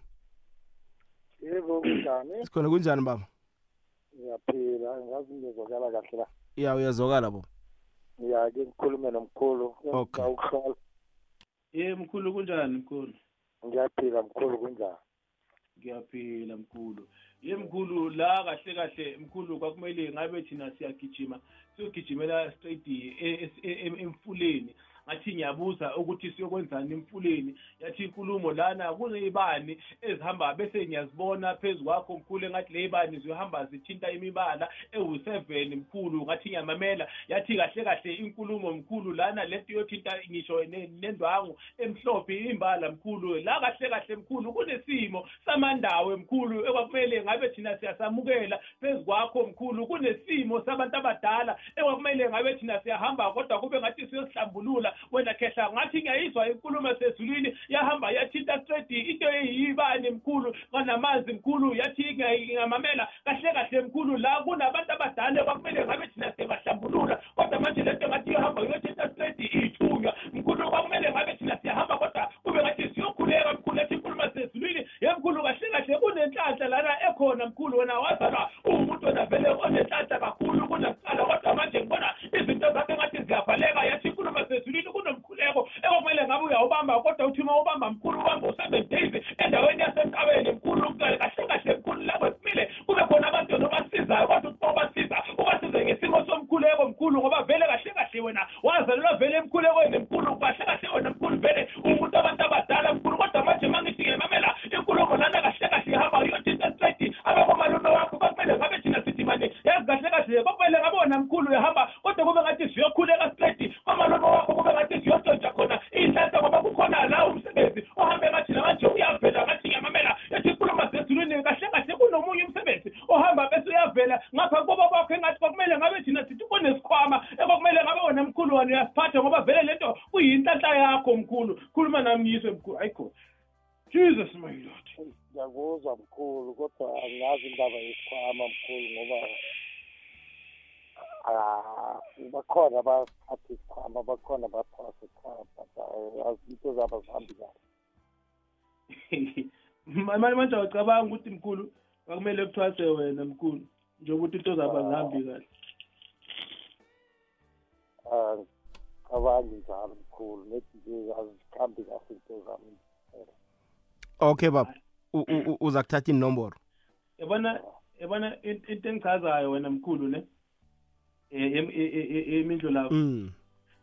S5: yebo kunjani?
S2: Sikhona kunjani baba?
S5: Ngiyaphila ngazi ngizokala kahle la.
S2: Ya uyazokala baba
S5: ngiyake ngikhulume nomkhulu.
S2: Okay.
S5: ukuhlola
S3: ye mkhulu kunjani mkhulu?
S5: Ngiyaphila mkhulu kunjani?
S3: Ngiyaphila mkhulu. Ye mkhulu la kahle kahle mkhulu kwakumele ngabe thina siyagijima siyogijimela straight e- e- e- emfuleni ngiyabuza ukuthi siyokwenzani emfuleni. Yathi inkulumo lana kuneyibani ezihamba bese ngiyazibona phezu kwakho mkhulu engathi le yibani ziyohamba zithinta imibala ewu-seven mkhulu ngathi ngiyamamela yathi kahle kahle inkulumo mkhulu lana lento yothinta ngisho ne- nendwangu emhlophe imbala mkhulu. La kahle kahle mkhulu kunesimo samandawe mkhulu ekwakumele ngabe thina siyasamukela phezu kwakho mkhulu. Kunesimo sabantu abadala ekwakumele ngabe thina siyahamba kodwa kube ngathi siyosihlambulula wena khehla ngathi ngiyayizwa inkulumo sezulwini yahamba yathinta straight. Into eyiyibani mkhulu kanamanzi mkhulu yathi ngiyamamela kahle kahle mkhulu. La kunabantu abadala kwakumele ngabe thina siyabahlambulula kodwa manje lento ngathi iyohamba yothinta straight iyithunywa mkhulu kwakumele ngabe thina siyahamba kodwa kube ngathi siyokhuleka mkhulu yathi inkulumo sezulwini yemkhulu kahle kahle kunenhlanhla lana ekhona mkhulu. Wena wazalwa uwumuntu wena vele onenhlanhla kakhulu kunakuqala kodwa manje ngibona izinto zakhe ngathi ziyavaleka yathi kunomkhuleko ekwakumele ngabe uyawubamba kodwa uthi uma ubamba mkhulu ubamba days endaweni yasenkabeni mkhulu kahle kahle mkhulu kumele kube khona kodwa uthi ubasiza ubasize ngesimo somkhuleko mkhulu ngoba vele kahle kahle wena wazalelwa vele emkhulekweni mkhulu kahle kahle wena mkhulu vele umuntu abantu abadala mkhulu kodwa manje inkulumo lana kahle kahle ihamba abakomalume wakho ngabe thina manje. Yazi kahle kahle bavele
S5: ngabona mkhulu uyahamba kodwa kube ngathi siyokhuleka straight kwamalomo wakho
S3: manje manje awucabanga ukuthi mkhulu kwakumele kuthwase wena mkhulu njengokuthi into zabo azihambi kahle.
S5: Ah, cabangi njalo mkhulu nethi nje azikhambi kahle into zami.
S2: Okay baba. Uza kuthatha inomboro?
S3: Yabona yabona in- into engichazayo wena mkhulu ne? Eh, em- e- e- e- emindlo lapho.
S2: Mm.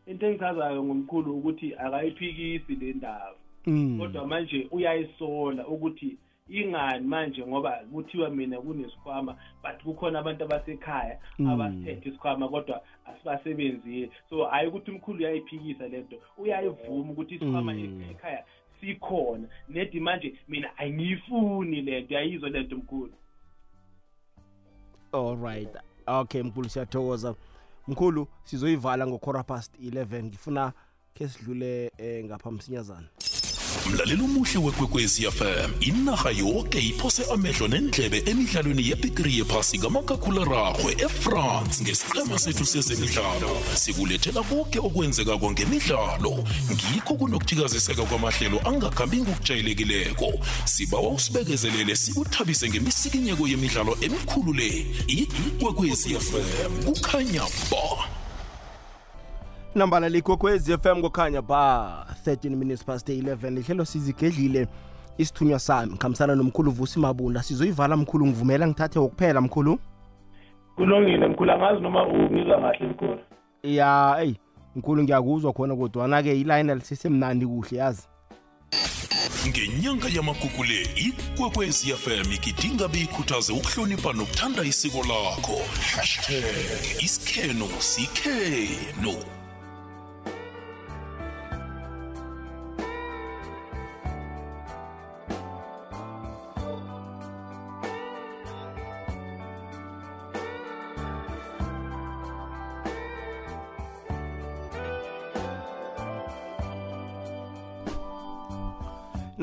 S3: into engichazayo ngomkhulu ukuthi akayiphikisi le ndaba
S2: Mm.
S3: kodwa manje uyayisola ukuthi ingani manje ngoba kuthiwa mina kunesikhwama but kukhona abantu abasekhaya
S2: Mm.
S3: abasithethe isikhwama kodwa asibasebenzile. So hayi ukuthi umkhulu uyayiphikisa lento uyayivuma ukuthi isikhwama
S2: Mm.
S3: ekhaya sikhona. Nedi manje mina angiyifuni lento yayizwa lento mkhulu.
S2: All right. Okay mkhulu siyathokoza. Mkhulu sizoyivala ngo-quarter past 11 ngifuna khe sidlule eh, ngapha msinyazana
S1: mlaleli omuhle wekwekwezi fm inarha yoke iphose amehlo nendlebe emidlalweni yebhigiri yephasi kamakhakhulwararhwe efrance ngesiqhema sethu sezemidlalo. Sikulethela konke okwenzekako ngemidlalo. Ngikho kunokuthikaziseka kwamahlelo angakhambi ngokujayelekileko. Sibawa usibekezelele sikuthabise ngemisikinyeko yemidlalo emikhulu le. Ikwekwezi fm kukhanya ba.
S2: Nambala likwekwezi fm kukhanya ba 13 minutes past 11 ihlelo sizigedlile. Isithunywa sami ngikhambisana nomkhulu vusi mabunda. Sizoyivala mkhulu ngivumela ngithathe wokuphela mkhulu.
S3: Kulungile mkhulu. Angazi noma ungizwa kahle mkhulu.
S2: Ya eyi mkhulu ngiyakuzwa khona kodwana-ke ilayini lisesemnandi kuhle yazi.
S1: Ngenyanga yamagugu le ikwekwezi fm igidinga beyikhuthaze ukuhlonipha nokuthanda isiko lakho. Hashtag isikheno sikheno.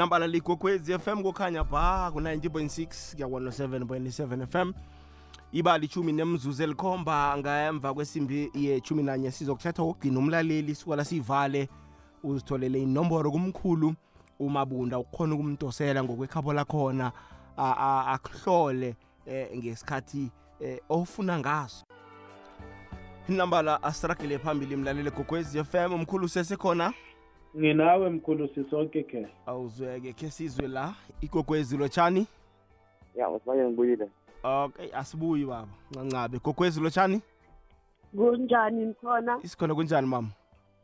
S2: Nambala ligogwezi fm kukhanya ba ku-90.6 kuya 107.7 fm iba lichumi nemzuzu elikhomba ngemva kwesimbi yechumi nanye. Sizokuthatha ukugcina umlaleli sikwala siyivale uzitholele inomboro kumkhulu umabunda ukhona ukumdosela ngokwekhabo lakhona akuhlole eh, ngesikhathi eh, ofuna ngaso. Inambala asiragile phambili mlaleli gogwezi fm umkhulu usesekhona
S3: nginawe mkhulu sisonke khe
S2: awuzweke khe sizwe la igogwezi lotshani?
S15: Ya usimanye ngibuyile.
S2: Okay asibuyi baba ncancabe. Gogwezi lotshani?
S16: Kunjani mkhona?
S2: Isikhona kunjani mama?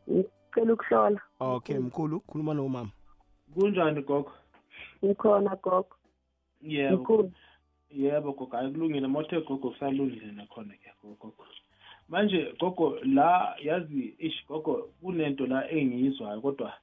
S16: Ngicela ukuhlola.
S2: Okay mkhulu khuluma nomama
S3: kunjani gogo?
S16: Ngikhona gogo.
S3: Yebo.
S16: Mkhulu.
S3: yebo gogo ayikulungile mothe gogo kusalungile nakhona ke gogo manje gogo la yazi ish gogo kunento la engiyizwayo kodwa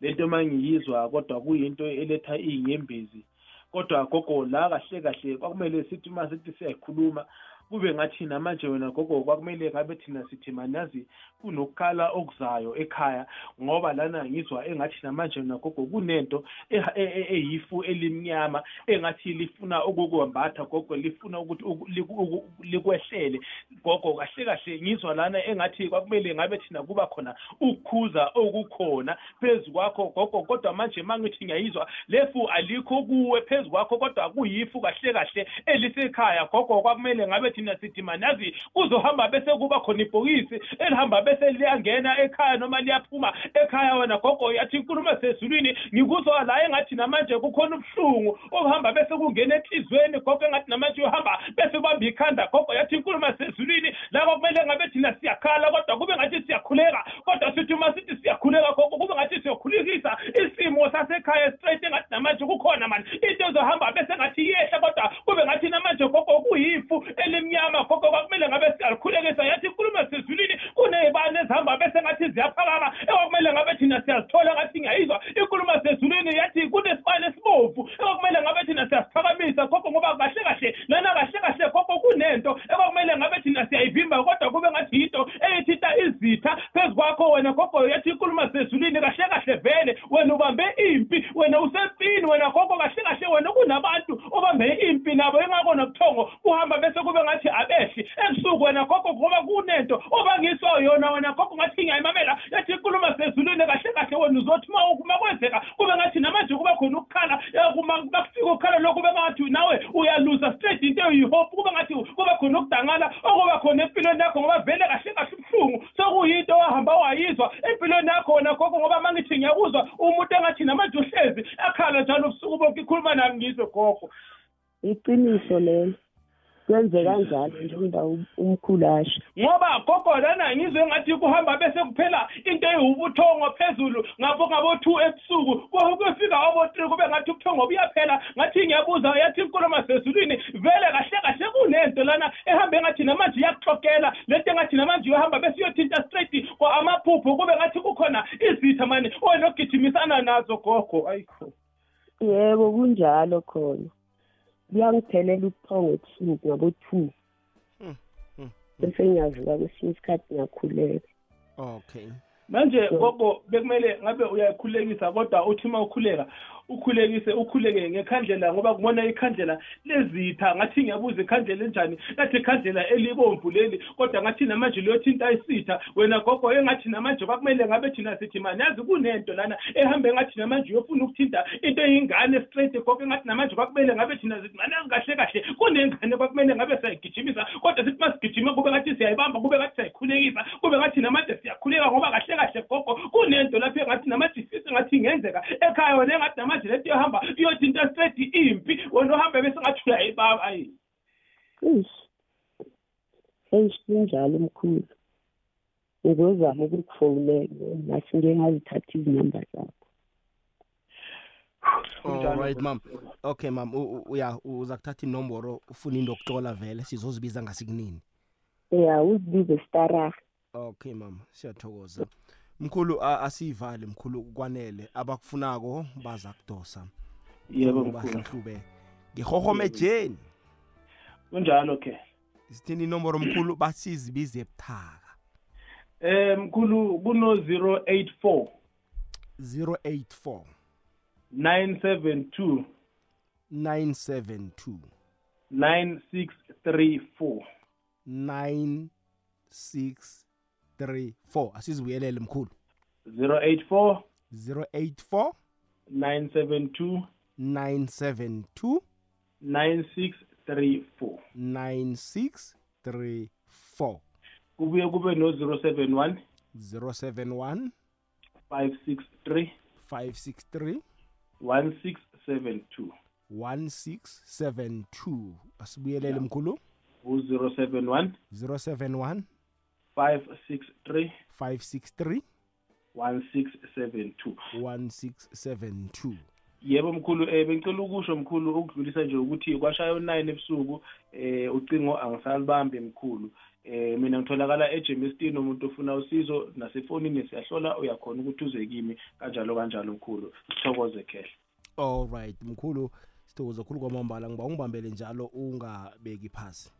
S3: lento mangiyizwa kodwa kuyinto eletha iyinyembezi kodwa gogo la kahle kahle kwakumele sithi uma sithi siyayikhuluma kube ngathi namanje wena gogo kwakumele ngabe thina sithi manazi kunokukhala okuzayo ekhaya ngoba lana ngizwa engathi namanje wena gogo kunento eha- e- e- eyifu elimnyama engathi lifuna ukukwambatha gogo lifuna ukuthi uku- liku- uku- likwehlele. Gogo kahle kahle ngizwa lana engathi kwakumele ngabe thina kuba khona ukukhuza okukhona phezu kwakho gogo kodwa manje mangithi ngiyayizwa lefu alikho kuwe phezu kwakho kodwa kuyifu kahle kahle elisekhaya. Gogo kwakumele ngabe thina sithi manazi kuzohamba bese kuba khona ibhokisi elihamba bese liyangena ekhaya noma liyaphuma ekhaya. Wena gogo yathi inkulumo sezulwini ngikuzwa la engathi namanje kukhona ubuhlungu obuhamba bese kungena enhliziyweni gogo engathi namanje uhamba bese ubamba ikhanda. Gogo yathi inkulumo sezulwini la kwakumele ngabe thina siyakhala kodwa kube ngathi siyakhuleka. Kodwa sithi uma sithi siyakhuleka gogo kube ngathi siyokhulekisa isimo sasekhaya straight engathi namanje kukhona mani. Into ezohamba bese ngathi iyehla kodwa kube ngathi namanje gogo kuyifu elimnyama gogo kwakumele ngabe siyalikhulekisa yathi inkulumo sezulwini kuney'bane ezihamba bese ngathi ziyaphakama ekwakumele ngabe thina siyazithola ngathi ngiyayizwa inkulumo sezulwini yathi kunesibane esibovu. Ekwakumele ngabe thina siyasiphakamisa gogo ngoba kahle kahle lana kahle kahle gogo kunento. Ekwakumele ngabe thina siyayivimba kodwa kube ngathi yinto eyithita izitha phezu kwakho wena gogo yathi inkulumo sezulwini kahle kahle vele. Wena ubambe impi wena usempini yini wena gogo kahle kahle wena kunabantu obambe impi nabo engako nobuthongo kuhamba bese kube ngathi abehli ebusuku wena gogo ngoba kunento obangiswa yona wena gogo ngathi ngiyayimamela. Yathi inkulumo sezulwini kahle kahle wena uzothi ma uma kwenzeka kube ngathi namanje kuba khona ukukhala eh, kuma bakufika ukukhala lokho kube ngathi nawe uyaluza straight into eyihope kube ngathi kuba khona ukudangala okuba khona empilweni yakho ngoba vele kahle kahle ubuhlungu. Sekuyinto wahamba wayizwa empilweni yakho wena gogo ngoba mangithi ngiyakuzwa umuntu engathi namanje uhlezi akhala njalo ubusuku bonke ikhuluma nami ngizwe gogo.
S16: Iqiniso lelo. Kwenzeka kanjalo njengoba umkhulu asho
S3: ngoba gogo lana ngizwe ngathi kuhamba bese kuphela into eyiwubuthongo phezulu ngabo ngabo-two ebusuku. Ku- kufika wabo-three kube ngathi ubuthongo buyaphela. Ngathi ngiyabuza yathi inkulumo sezulwini vele kahle kahle kunento lana ehambe ngathi namanje iyakuhlokela lento engathi namanje uyohamba bese uyothinta straight kwa amaphupho kube ngathi kukhona izitha mani wena ogijimisana nazo gogo. Ayikho
S16: yebo kunjalo khona. Kuyangiphelela ubuthongo ebusuku ngabo-two bese ngiyavuka kwesinye isikhathi ngiyakhuleka.
S2: Okay.
S3: Manje gogo bekumele ngabe uyakhulekisa kodwa uthi uma ukhuleka ukhulekise ukhuleke ngekhandlela ngoba kubona ikhandlela lezitha ngathi ngiyabuza ikhandlela enjani? Ngathi ikhandlela elibomvu leli kodwa ngathi namanje liyothinta isitha. Wena gogo engathi namanje kwakumele ngabe thina sithi mani? Yazi kunento lana ehambe engathi namanje uyofuna ukuthinta into eyingane straight gogo engathi namanje kwakumele ngabe thina sithi mani? Yazi kahle kahle kunengane kwakumele ngabe siyayigijimisa kodwa sithi masigijime kube ngathi siyayibamba kube ngathi siyayikhulekisa kube ngathi namanje siyakhuleka ngoba kahle kahle gogo. Kunento lapho engathi namanje ifisi engathi ingenzeka ekhaya wena engathi namanje lento yohamba iyothinta straight impi wena uhambe bese ngathi uyayibaba ayi.
S16: Eish. Eish kunjalo mkhulu ngizozama ukukufowunela nasi ngeke ngazithatha izinamba zakho.
S2: Alright mam okay mam u- u- uya uza kuthatha inomboro ufuna into yokuxola vele sizozibiza ngasikunini
S16: ya uzibize staraha
S2: okay mam siyathokoza. Mkhulu a- asiyivale mkhulu kwanele. Abakufunako baza kudosa.
S3: Yebo,
S2: Ufuna
S3: mkhulu.
S2: bahlahlube ngihohomejeni
S3: kunjalo ke.
S2: Sithini inomboro mkhulu? Basizibize ebuthaka.
S3: Eh mkhulu kuno 084
S2: 084
S3: 972
S2: 972
S3: 9634
S2: 9634 asizibuyelele mkhulu.
S3: 084
S2: 084
S3: 972
S2: 972
S3: 9634
S2: 9634
S3: kubuye kube no 071
S2: 071
S3: 563
S2: 563
S3: 1672
S2: 1672 asibuyelele mkhulu.
S3: U-071
S2: 071
S3: 563
S2: 563
S3: 1672
S2: 1672
S3: yebo mkhulu eh bengicela ukusho mkhulu ukudlulisa nje ukuthi kwashaya u9 ebusuku eh ucingo angisalibambi mkhulu. Eh mina ngitholakala eJemiston umuntu ofuna usizo nasefonini siyahlola uyakhona ukuthi uze kimi kanjalo kanjalo mkhulu. Sithokoze khehle
S2: alright mkhulu sithokoza khulu kwamambala ngiba ungibambele njalo ungabeki phasi.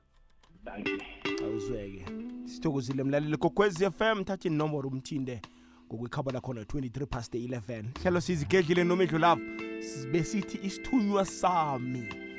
S3: Thank you.
S2: Awuzweke. Sithokozile mlaleli kokwezi FM thatha inomboro umthinde ngokwikhaba lakhona 23 past 11 hlelo sizigedlile noma edlulapho besithi isithunywa sami